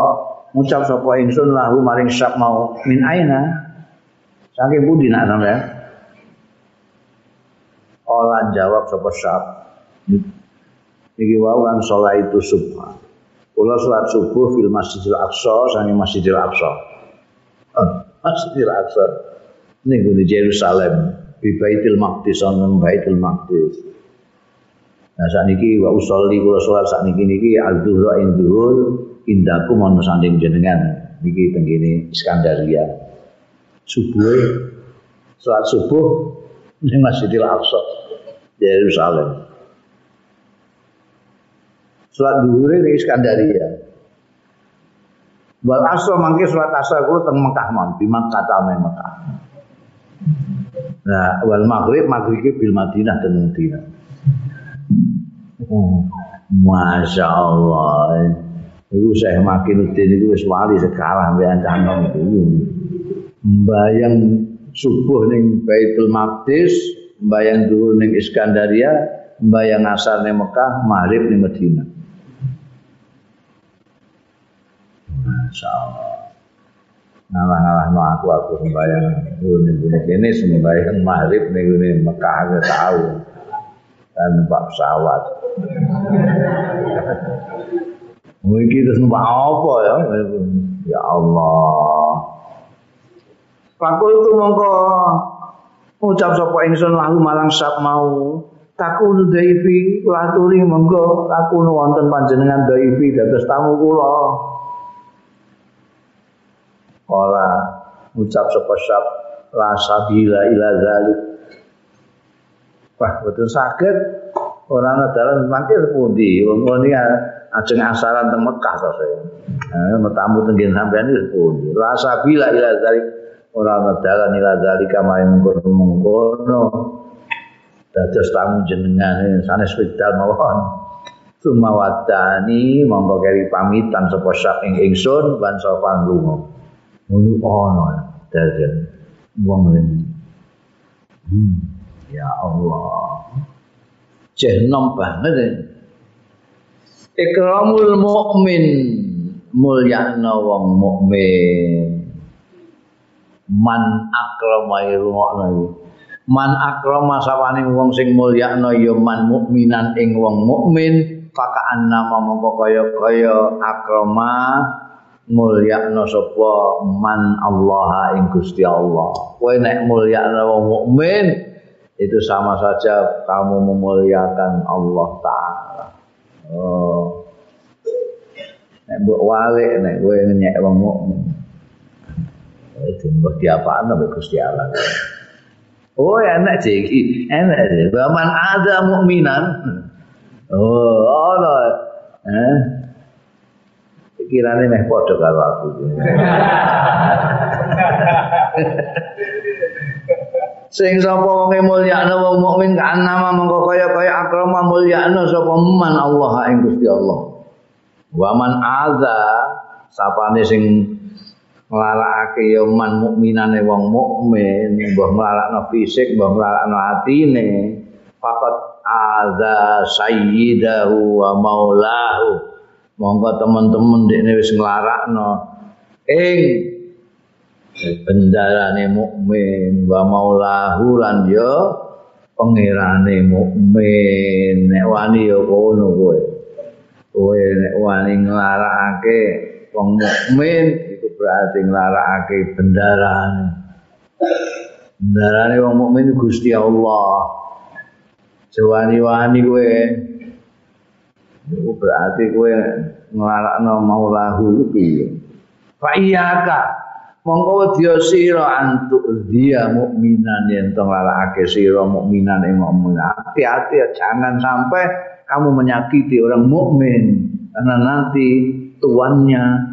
[SPEAKER 1] ngucap sapa ingsun lahu maring syak mau min aina. Saking pundi nak sampe? Ola jawab sapa syak. Iki wau kan salat itu subuh. Kula salat subuh fil Masjidil Aqsa sange Masjidil Aqsa. Masjidil Aqsa. Ning di Yerusalem, di Baitul Maqdis, nang Baitul Maqdis. Nah saat ini wa usolli kula sholat saat ini niki al-dhuhra in dhuhur indaku mau sanding jenengan niki tenggini Iskandaria. Subuh sholat subuh di Masjidil Aqsa Yerusalem. Sholat dhuhur di Iskandaria. Wal asal mangke sholat asar kula teng Mekah mon, di Makkah ta Mekah. Nah, wal maghrib maghrib bil Madinah dan Madinah. Oh, Masya Allah. Itu saya makin utin itu wis wali sekarang mbek canom itu. Mbayang subuh ning Baitul Maqdis, mbayang dulu ning Iskandaria, mbayang asar ning Mekah, maghrib ning Madinah. Masya Allah. Ngalah-ngalah no aku aku sembayang dulu ning kene sembayang maghrib ning Mekah aku tahu. Dan numpak pesawat. Mungkin terus numpak apa ya? Ya Allah. Fakul itu mongko ucap sapa ingsun lahu malang sab mau takun daifi laturi monggo takun wonten panjenengan daifi dados tamu kula. Kala ucap sapa sab la sabila ila zalik. Wah, betul sakit Orang ana dalan mangke sepundi? Wong ngene ajeng asaran teng Mekah to saya. Eh metamu tenggen sampean iki sepundi? Rasa bila ila zalik ora ana dalan ila zalika maring mengkono. Dados tamu jenengan sanes wedal mawon. Sumawadani monggo keri pamitan sapa sak ing ingsun ban sofan lunga. Ngono ana dadan wong Hmm, ya Allah. Jehnom banget ya. Ikramul mukmin mulyakna wong mukmin man akrama rungokno man akrama sapane wong sing mulyakna ya man mukminan ing wong mukmin faka annama mongko kaya-kaya akrama mulyakna sapa man Allah ing Gusti Allah. Kowe nek mulyakna wong mukmin itu sama saja kamu memuliakan Allah taala. Oh. Nek mbok wale nek kowe nyek wong mukmin mbok diapaan mbek Gusti Allah Oh enak sih, enak sih. Baman ada mukminan. Oh, ono. Eh. Pikirane meh padha karo aku. Sing sapa wong mulyakno wong mukmin kan nama mengko kaya-kaya akrama mulyakno sapa man Allah ing Gusti Allah. Waman adza sapane sing nglarakake ya man mukminane wong mukmin mbah nglarakno fisik mbah nglarakno atine. Faqat adza sayyidahu wa maulahu. Monggo teman-teman dekne wis nglarakno. Ing bendarane mukmin wa maulahu lan ya pangerane mukmin. Nek wani ya kono kowe. Kowe nek wani nglarakake wong mukmin berarti nglarakake bendarane. Bendarane wong mukmin Gusti Allah. Sewani-wani kowe Iku berarti kowe nglarakno maulahu piye? Fa iyaka mongko dia sira antuk dia mukminan yen to nglarakake sira mukminan ing mukmin. Hati-hati jangan sampai kamu menyakiti orang mukmin karena nanti tuannya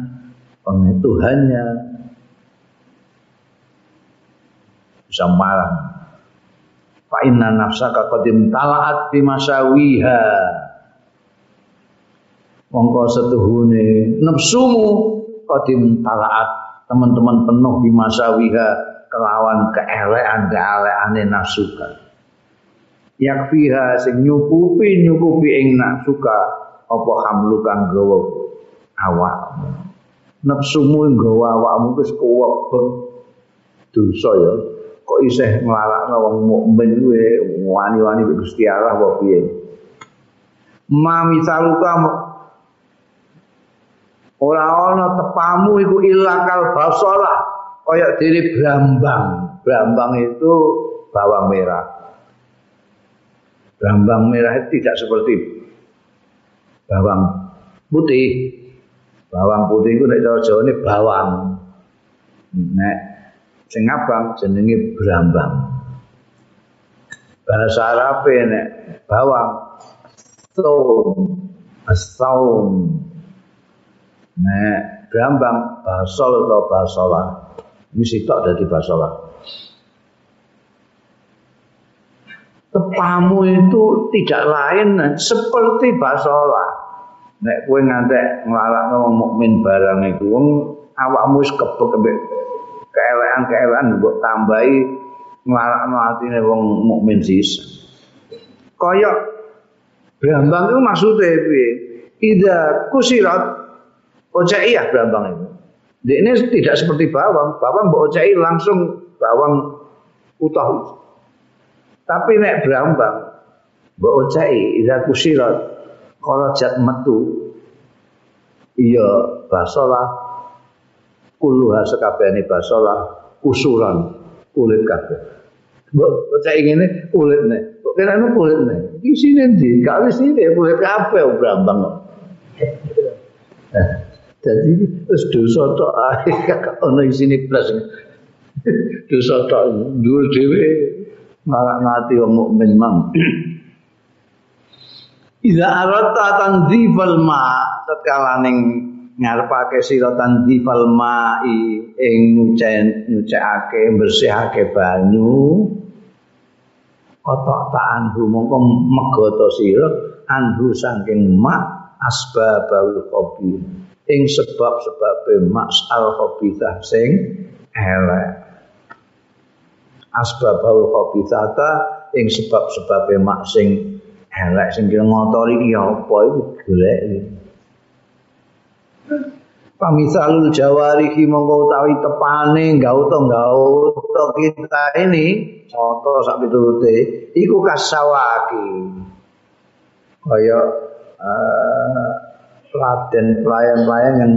[SPEAKER 1] Tuhannya bisa marah. Fa inna nafsaka talaat bi masawiha. Mongko setuhune nafsumu qadim talaat teman-teman penuh bi masawiha kelawan keelekan-keelekane nafsuka. Yakfiha sing nyukupi nyukupi ing nafsuka apa hamlu kang gawa awakmu. Nafsumu nggawa awakmu wis kuwebek dosa ya. Kok isih nglarakno wong mukmin kuwi? Wani-wani Gusti Allah apa piye? Ma misaluka ora ana tepamu iku ilakal basalah kaya diri brambang. Brambang itu bawang merah. Brambang merah itu tidak seperti bawang putih Bawang putih itu nek cara Jawa ini bawang. Nek sing abang jenenge brambang. Bahasa Arab nek bawang saum, saum. Nek brambang basol atau basola. Ini sitok dari basola. Tepamu itu tidak lain seperti basola. Nek kowe ngantek nglalakno wong mukmin barang iku wong awakmu wis kebek mbek keelekan-keelekan mbok tambahi nglalakno atine wong mukmin sisa. Kaya brambang itu maksudnya piye? Ida kusirat ocaiyah brambang itu ini tidak seperti bawang. Bawang mbok langsung bawang utuh tapi nek brambang mbok ocai ida kusirat korojat metu iya basolah kuluha sekabehane basolah kusuran kulit kabeh. Mbok percaya ngene kulit nek kok kira kulit nek iki sini ndi? Kali sini kulit kabeh brambang kok. Jadi terus dosa tok ae ono isine plus. Dosa tok dhewe ngarak ngati wong mukmin mang Iza arata tanzifal ma tatkala ning ngarepake sira tanzifal ma'i ing nyucen nyucekake bersihake banyu. Kotok ta anhu mongko megoto sira anhu saking ma asbabul hobi ing sebab-sebabe masal hobithah sing elek. Asbabul hobithata ing sebab-sebabe mak sing elek sing ngotori iki apa iku golek Pamisalul jawarihi mongko utawi tepane gauta gauta kita ini contoh sak piturute iku kasawaki kaya uh, pelayan-pelayan yang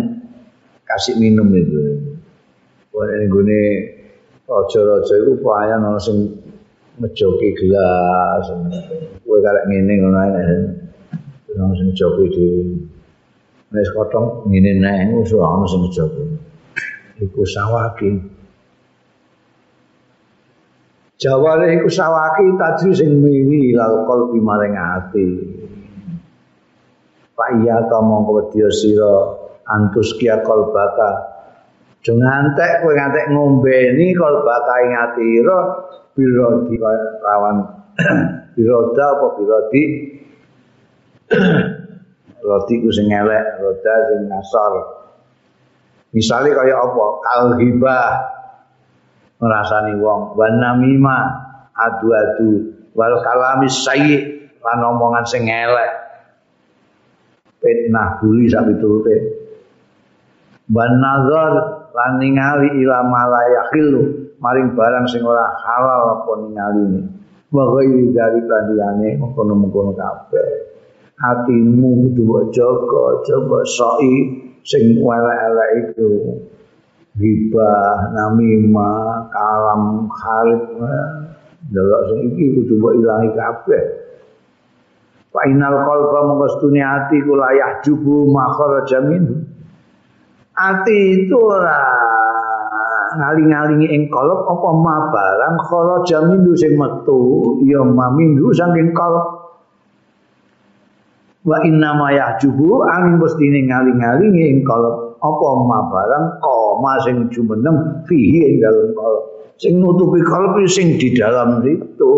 [SPEAKER 1] kasih minum itu. Wah ini gune raja-raja itu pelayan ana sing ngejoki gelas. Kowe karek ngene ngono ae. Ana sing ngejoki dhewe. Nek kotong ngene neh usul ana sing ngejoki. Iku sawaki. Jaware iku sawaki tadi sing miwi lal kalbi maring ati. Pak iya ta mongko wedya sira antus kia kalbaka. Aja ngantek kowe ngantek ngombeni kalbaka ing atira birodi lawan biroda apa birodi roti ku sing elek, roda sing. Misalnya kaya apa? Kal hibah ngrasani wong, wan namima adu-adu, wal kalami sayyi lan omongan sing elek. Fitnah buli sak piturute. Wan nazar lan ningali ila malayakilu maring barang sing ora halal apa ningali wa ghairi dari kandiyane mengkono-mengkono kabeh hatimu kudu mbok jaga, coba soi sing elek-elek itu. Gibah, namimah, kalam, khalid, delok sing iki kudu mbok ilangi kabeh. Fa inal qalba mongko stune ati ku layah jubu makharaja min. Ati itu ora ngaling-alingi ing kolop apa ma barang kharaja sing metu ya mamindu saking kolop. Wa inna ma yahjubu angin mesti ngaling-ngalingi ing kalau apa ma barang koma sing jumeneng fihi ing dalam kalau sing nutupi kalau sing di dalam itu.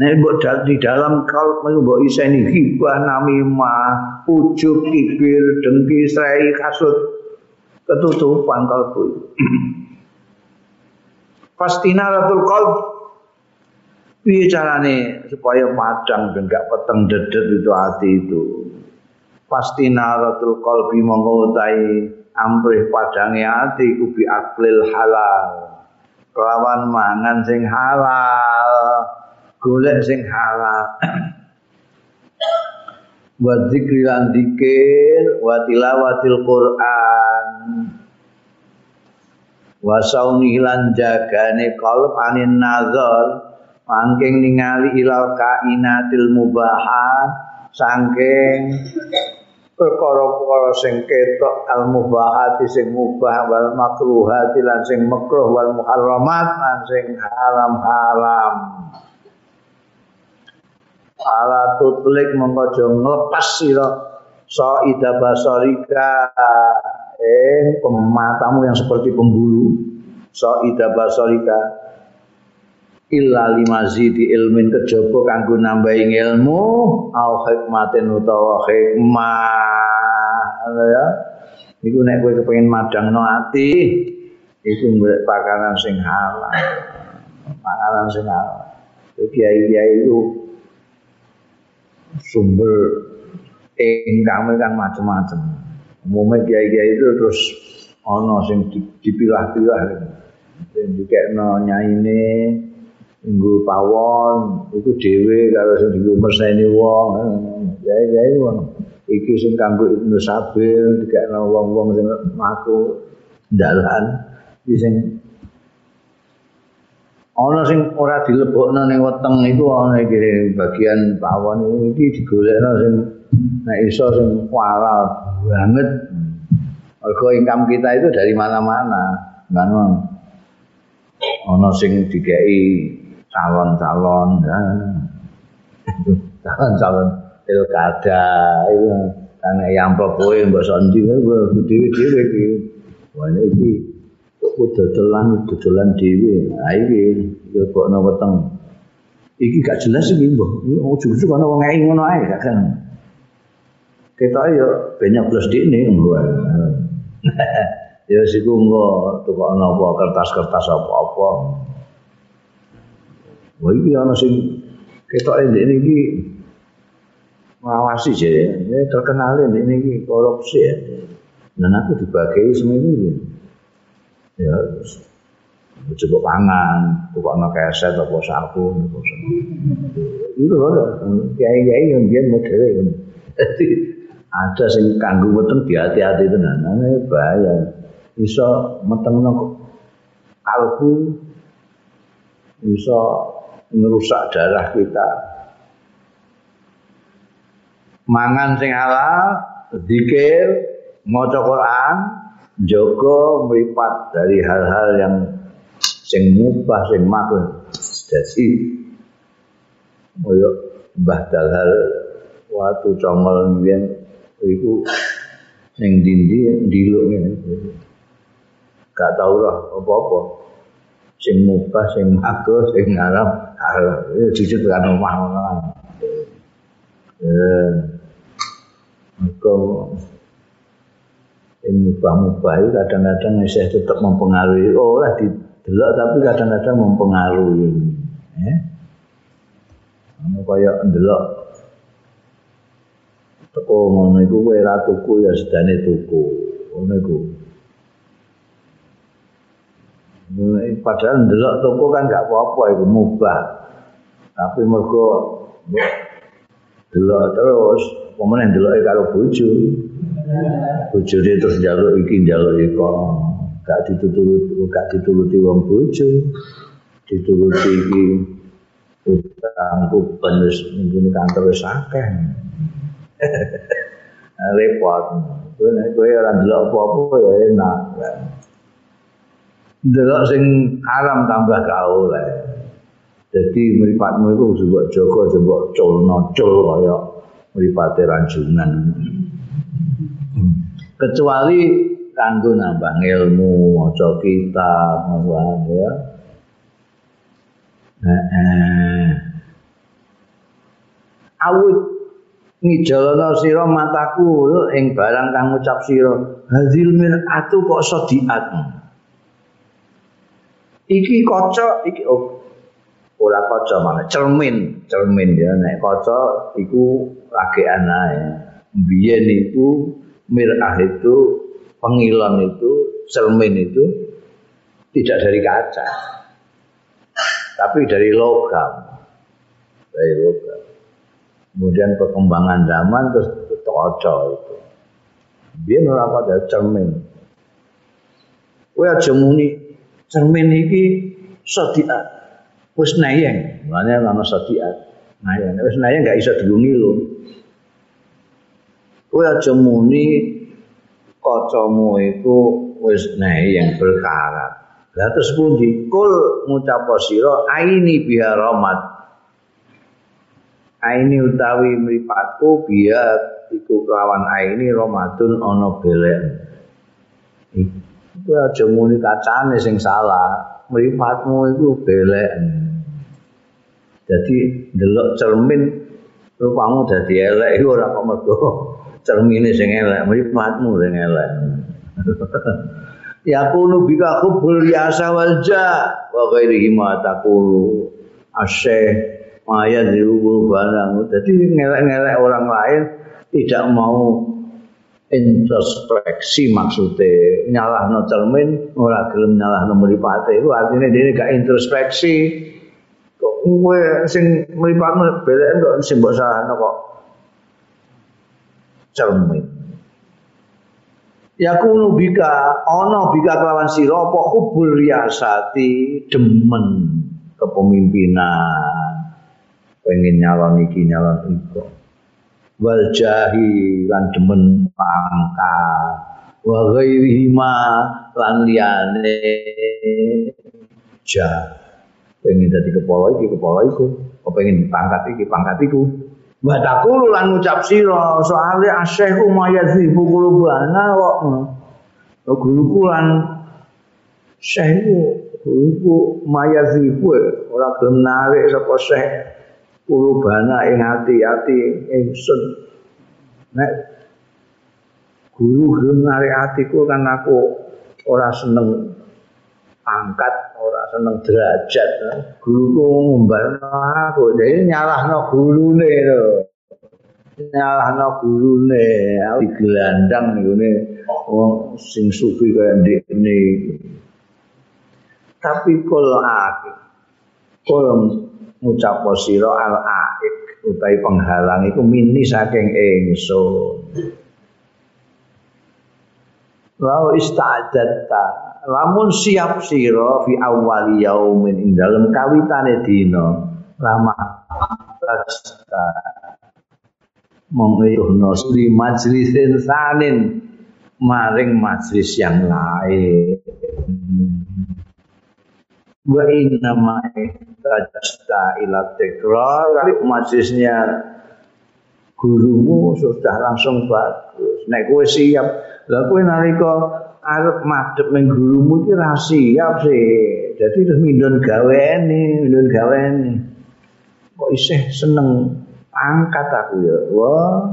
[SPEAKER 1] Nek mbok di dalam kalau mbok iseni hibah namima ujub kibir dengki srai kasut ketutupan kalbu Fastina ratul qalb Piye carane supaya padang ben gak peteng dedet itu hati itu. Pasti naratul qalbi mongko utahi amrih padange ati kubi aklil halal. Kelawan mangan sing halal, golek sing halal. wa dzikri lan dzikir wa tilawatil Quran wa sauni lan jagane qalb anin nazar Mangking ningali ilal kainatil mubahat sangking perkara-perkara sing ketok al mubahati sing mubah wal makruhati lan sing makruh wal muharramat lan sing haram-haram. Ala tutlik mongko aja nglepas sira saida basarika eh pematamu yang seperti pembulu. Saida basarika illa limazidi ilmin kejaba kanggo nambahi ilmu. Au hikmatin utawa hikmah. Ya? Iku nek kowe kepengin madangno ati iku golek pakanan sing halal. Pakanan sing halal. Kiai-kiai itu sumber income kan macam-macam umumnya kiai-kiai itu terus ono sing dipilah-pilah. Sing dikekno nyaine nggo pawon iku dhewe karo sing dienggo merseni wong. Ya wong iki sing kanggo Ibnu Sabil dikekno wong-wong sing maku dalan. Iki sing ana sing ora dilebokno ning weteng iku ana iki bagian pawon. Iki digolekno sing nek iso sing halal banget. Mergo income kita itu dari mana-mana, kan? Ono sing dikei calon-calon ya. calon-calon pilkada itu karena yang kowe mbok sondi kowe dhewe-dhewe iki. Wah iki kok dodolan dodolan dhewe ha iki yo kok ana weteng. Iki gak jelas iki mbok. Oh justru ana wong ngei ngono ae gak kan kita yo banyak plus di ini ya siku engko tukokno apa kertas-kertas apa-apa. Wah iki ana sing ketok ndek niki ngawasi je, ya terkenal ndek niki korupsi ya. dan aku dibagi seminggu ya coba pangan coba anak keset apa sapu itu loh kiai kiai yang dia model jadi ada sing kanggo weteng hati-hati tenan. Ini bahaya. Bisa meteng kalbu bisa merusak darah kita. Mangan sing halal zikir maca Quran jaga mripat dari hal-hal yang sing mubah sing makruh dadi koyo mbah dalhal waktu congol mbiyen iku sing dindi ndiluk ngene gak tau lah apa-apa. Sing mubah sing makruh sing haram haram. Jujur kan omah ngono eh yang mubah-mubah itu kadang-kadang saya tetap mempengaruhi. Lah didelok tapi kadang-kadang mempengaruhi. Ya. Ana kaya ndelok teko ngono iku kowe ra tuku ya sedane tuku. Ngono iku. Padahal ndelok toko kan gak apa-apa itu mubah. Tapi mergo delok terus pemenang delok karo bojo. Bojone terus njaluk iki njaluk iko gak dituturuti gak dituruti wong bojo. Dituruti iki utangku penes ngene kantor wis akeh repot. Kowe kowe ora ndelok apa-apa ya enak. Ndelok sing haram tambah gaul jadi meripatmu itu juga joko coba colno col kaya meripate ranjungan. Kecuali kanggo nambah ilmu maca kitab nambah ya. Eh awit ngijalono sira mataku ing barang kang ngucap sira hadil min atu kok sodiat iki kaca iki oh, ora kaca mana cermin cermin ya nek kaca iku lagi anae biyen iku mirah itu, pengilon itu, cermin itu tidak dari kaca. Tapi dari logam. Dari logam. Kemudian perkembangan zaman terus toco itu. Dia ora pada cermin. Kowe aja muni cermin iki sediat. Wis nayeng, makanya nama sediat. Nayeng, wis nayeng gak iso dilungi kowe aja muni kacamu iku wis nae yang berkarat. Lah terus pundi? Kul ngucap sira aini biha rahmat. Aini utawi mripatku biya iku kelawan aini rahmatun ana belek. Iku aja muni kacane sing salah. Mripatmu iku belek. Jadi delok cermin rupamu dadi elek iku ora kok mergo cermine sing elek, mripatmu sing elek. ya kunu bika khubul yasa wal ja wa ghairihi ma taqulu asyih maya dirubul barang. Jadi ngelek-ngelek orang lain tidak mau introspeksi maksudnya. Nyalah no cermin ora gelem nyalah no meripate itu artinya dia gak introspeksi. Kok gue sing meripatmu belek kok sing mbok salahno kok? Cermin. Ya kunu bika, ono bika kelawan siro, apa hubul riasati, demen kepemimpinan, pengen nyalon iki nyalon iku. Wal jahi lan demen pangkat, wa ghairihi ma lan liyane jah. Pengen dadi kepala iki kepala iku, pengen pangkat iki pangkat iku. Wa taqulu lan ngucap sira soale asyekhu mayadzifu qulubana kok. Guruku lan syekhu guruku mayadzifu ora gelem narik sapa syekh qulubana ing ati-ati ingsun. Nek guru narik atiku kan aku ora seneng pangkat ora seneng derajat. Guruku ngumbarno aku dhewe nyalahno gurune lho. Nyalahno gurune digelandang ngene wong sing sufi kaya ndekne tapi kul akik kul ngucap sira al aik utawi penghalang iku mini saking ingsun. Lau ista'adatta lamun siap sira fi awwali yaumin ing dalem kawitane dina lama tasta mengeyohno di majlisin sanin maring majlis yang lain wa inna ma tajta ila tekrar majlisnya gurumu sudah langsung bagus. Nek kowe siap lha kowe nalika arep madhep ning gurumu iki ra siap sih. Dadi terus mindon gaweni mindon gaweni kok isih seneng angkat aku ya? Wah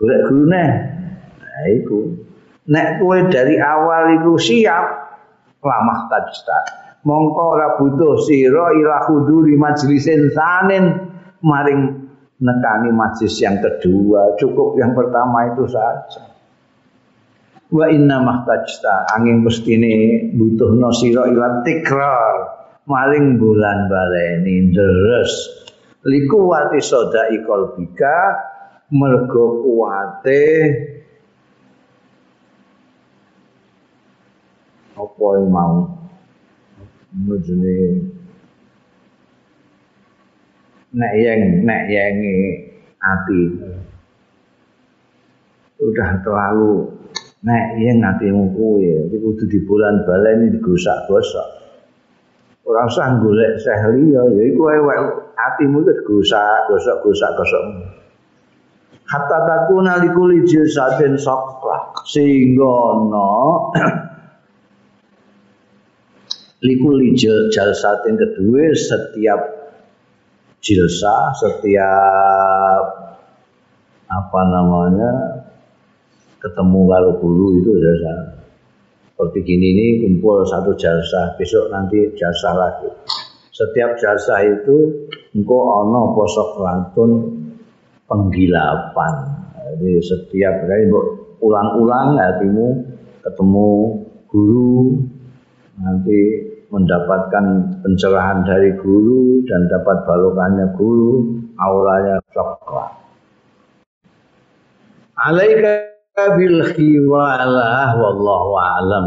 [SPEAKER 1] golek gurune nah iku. Nek kowe dari awal iku siap lamah tajta mongko ora butuh sira ila huduri majlisin sanin maring nekani majlis yang kedua cukup yang pertama itu saja. Wa inna mahtajta angin mestine butuhno sira ila tikrar maring bulan baleni deres. Likuwati soda ikol bika mergo kuwate apa mau mujune. Nek yang nek yengi ati. Udah terlalu nek yang atimu kuwi iki kudu di bulan baleni digosak-gosok ora usah golek seh liya ya iku wae atimu iki digosak gosok-gosok gosok hatta takuna likuli jisatin soklah sehingga no likuli jalsatin kedua setiap jilsa setiap apa namanya ketemu kalau guru itu jasa seperti gini ini kumpul satu jasa besok nanti jasa lagi. Setiap jasa itu engkau ono posok lantun penggilapan. Jadi setiap kali ulang-ulang hatimu ketemu guru nanti mendapatkan pencerahan dari guru dan dapat balokannya guru, aulanya coklat. Alaika bil khiwalah wallahu a'lam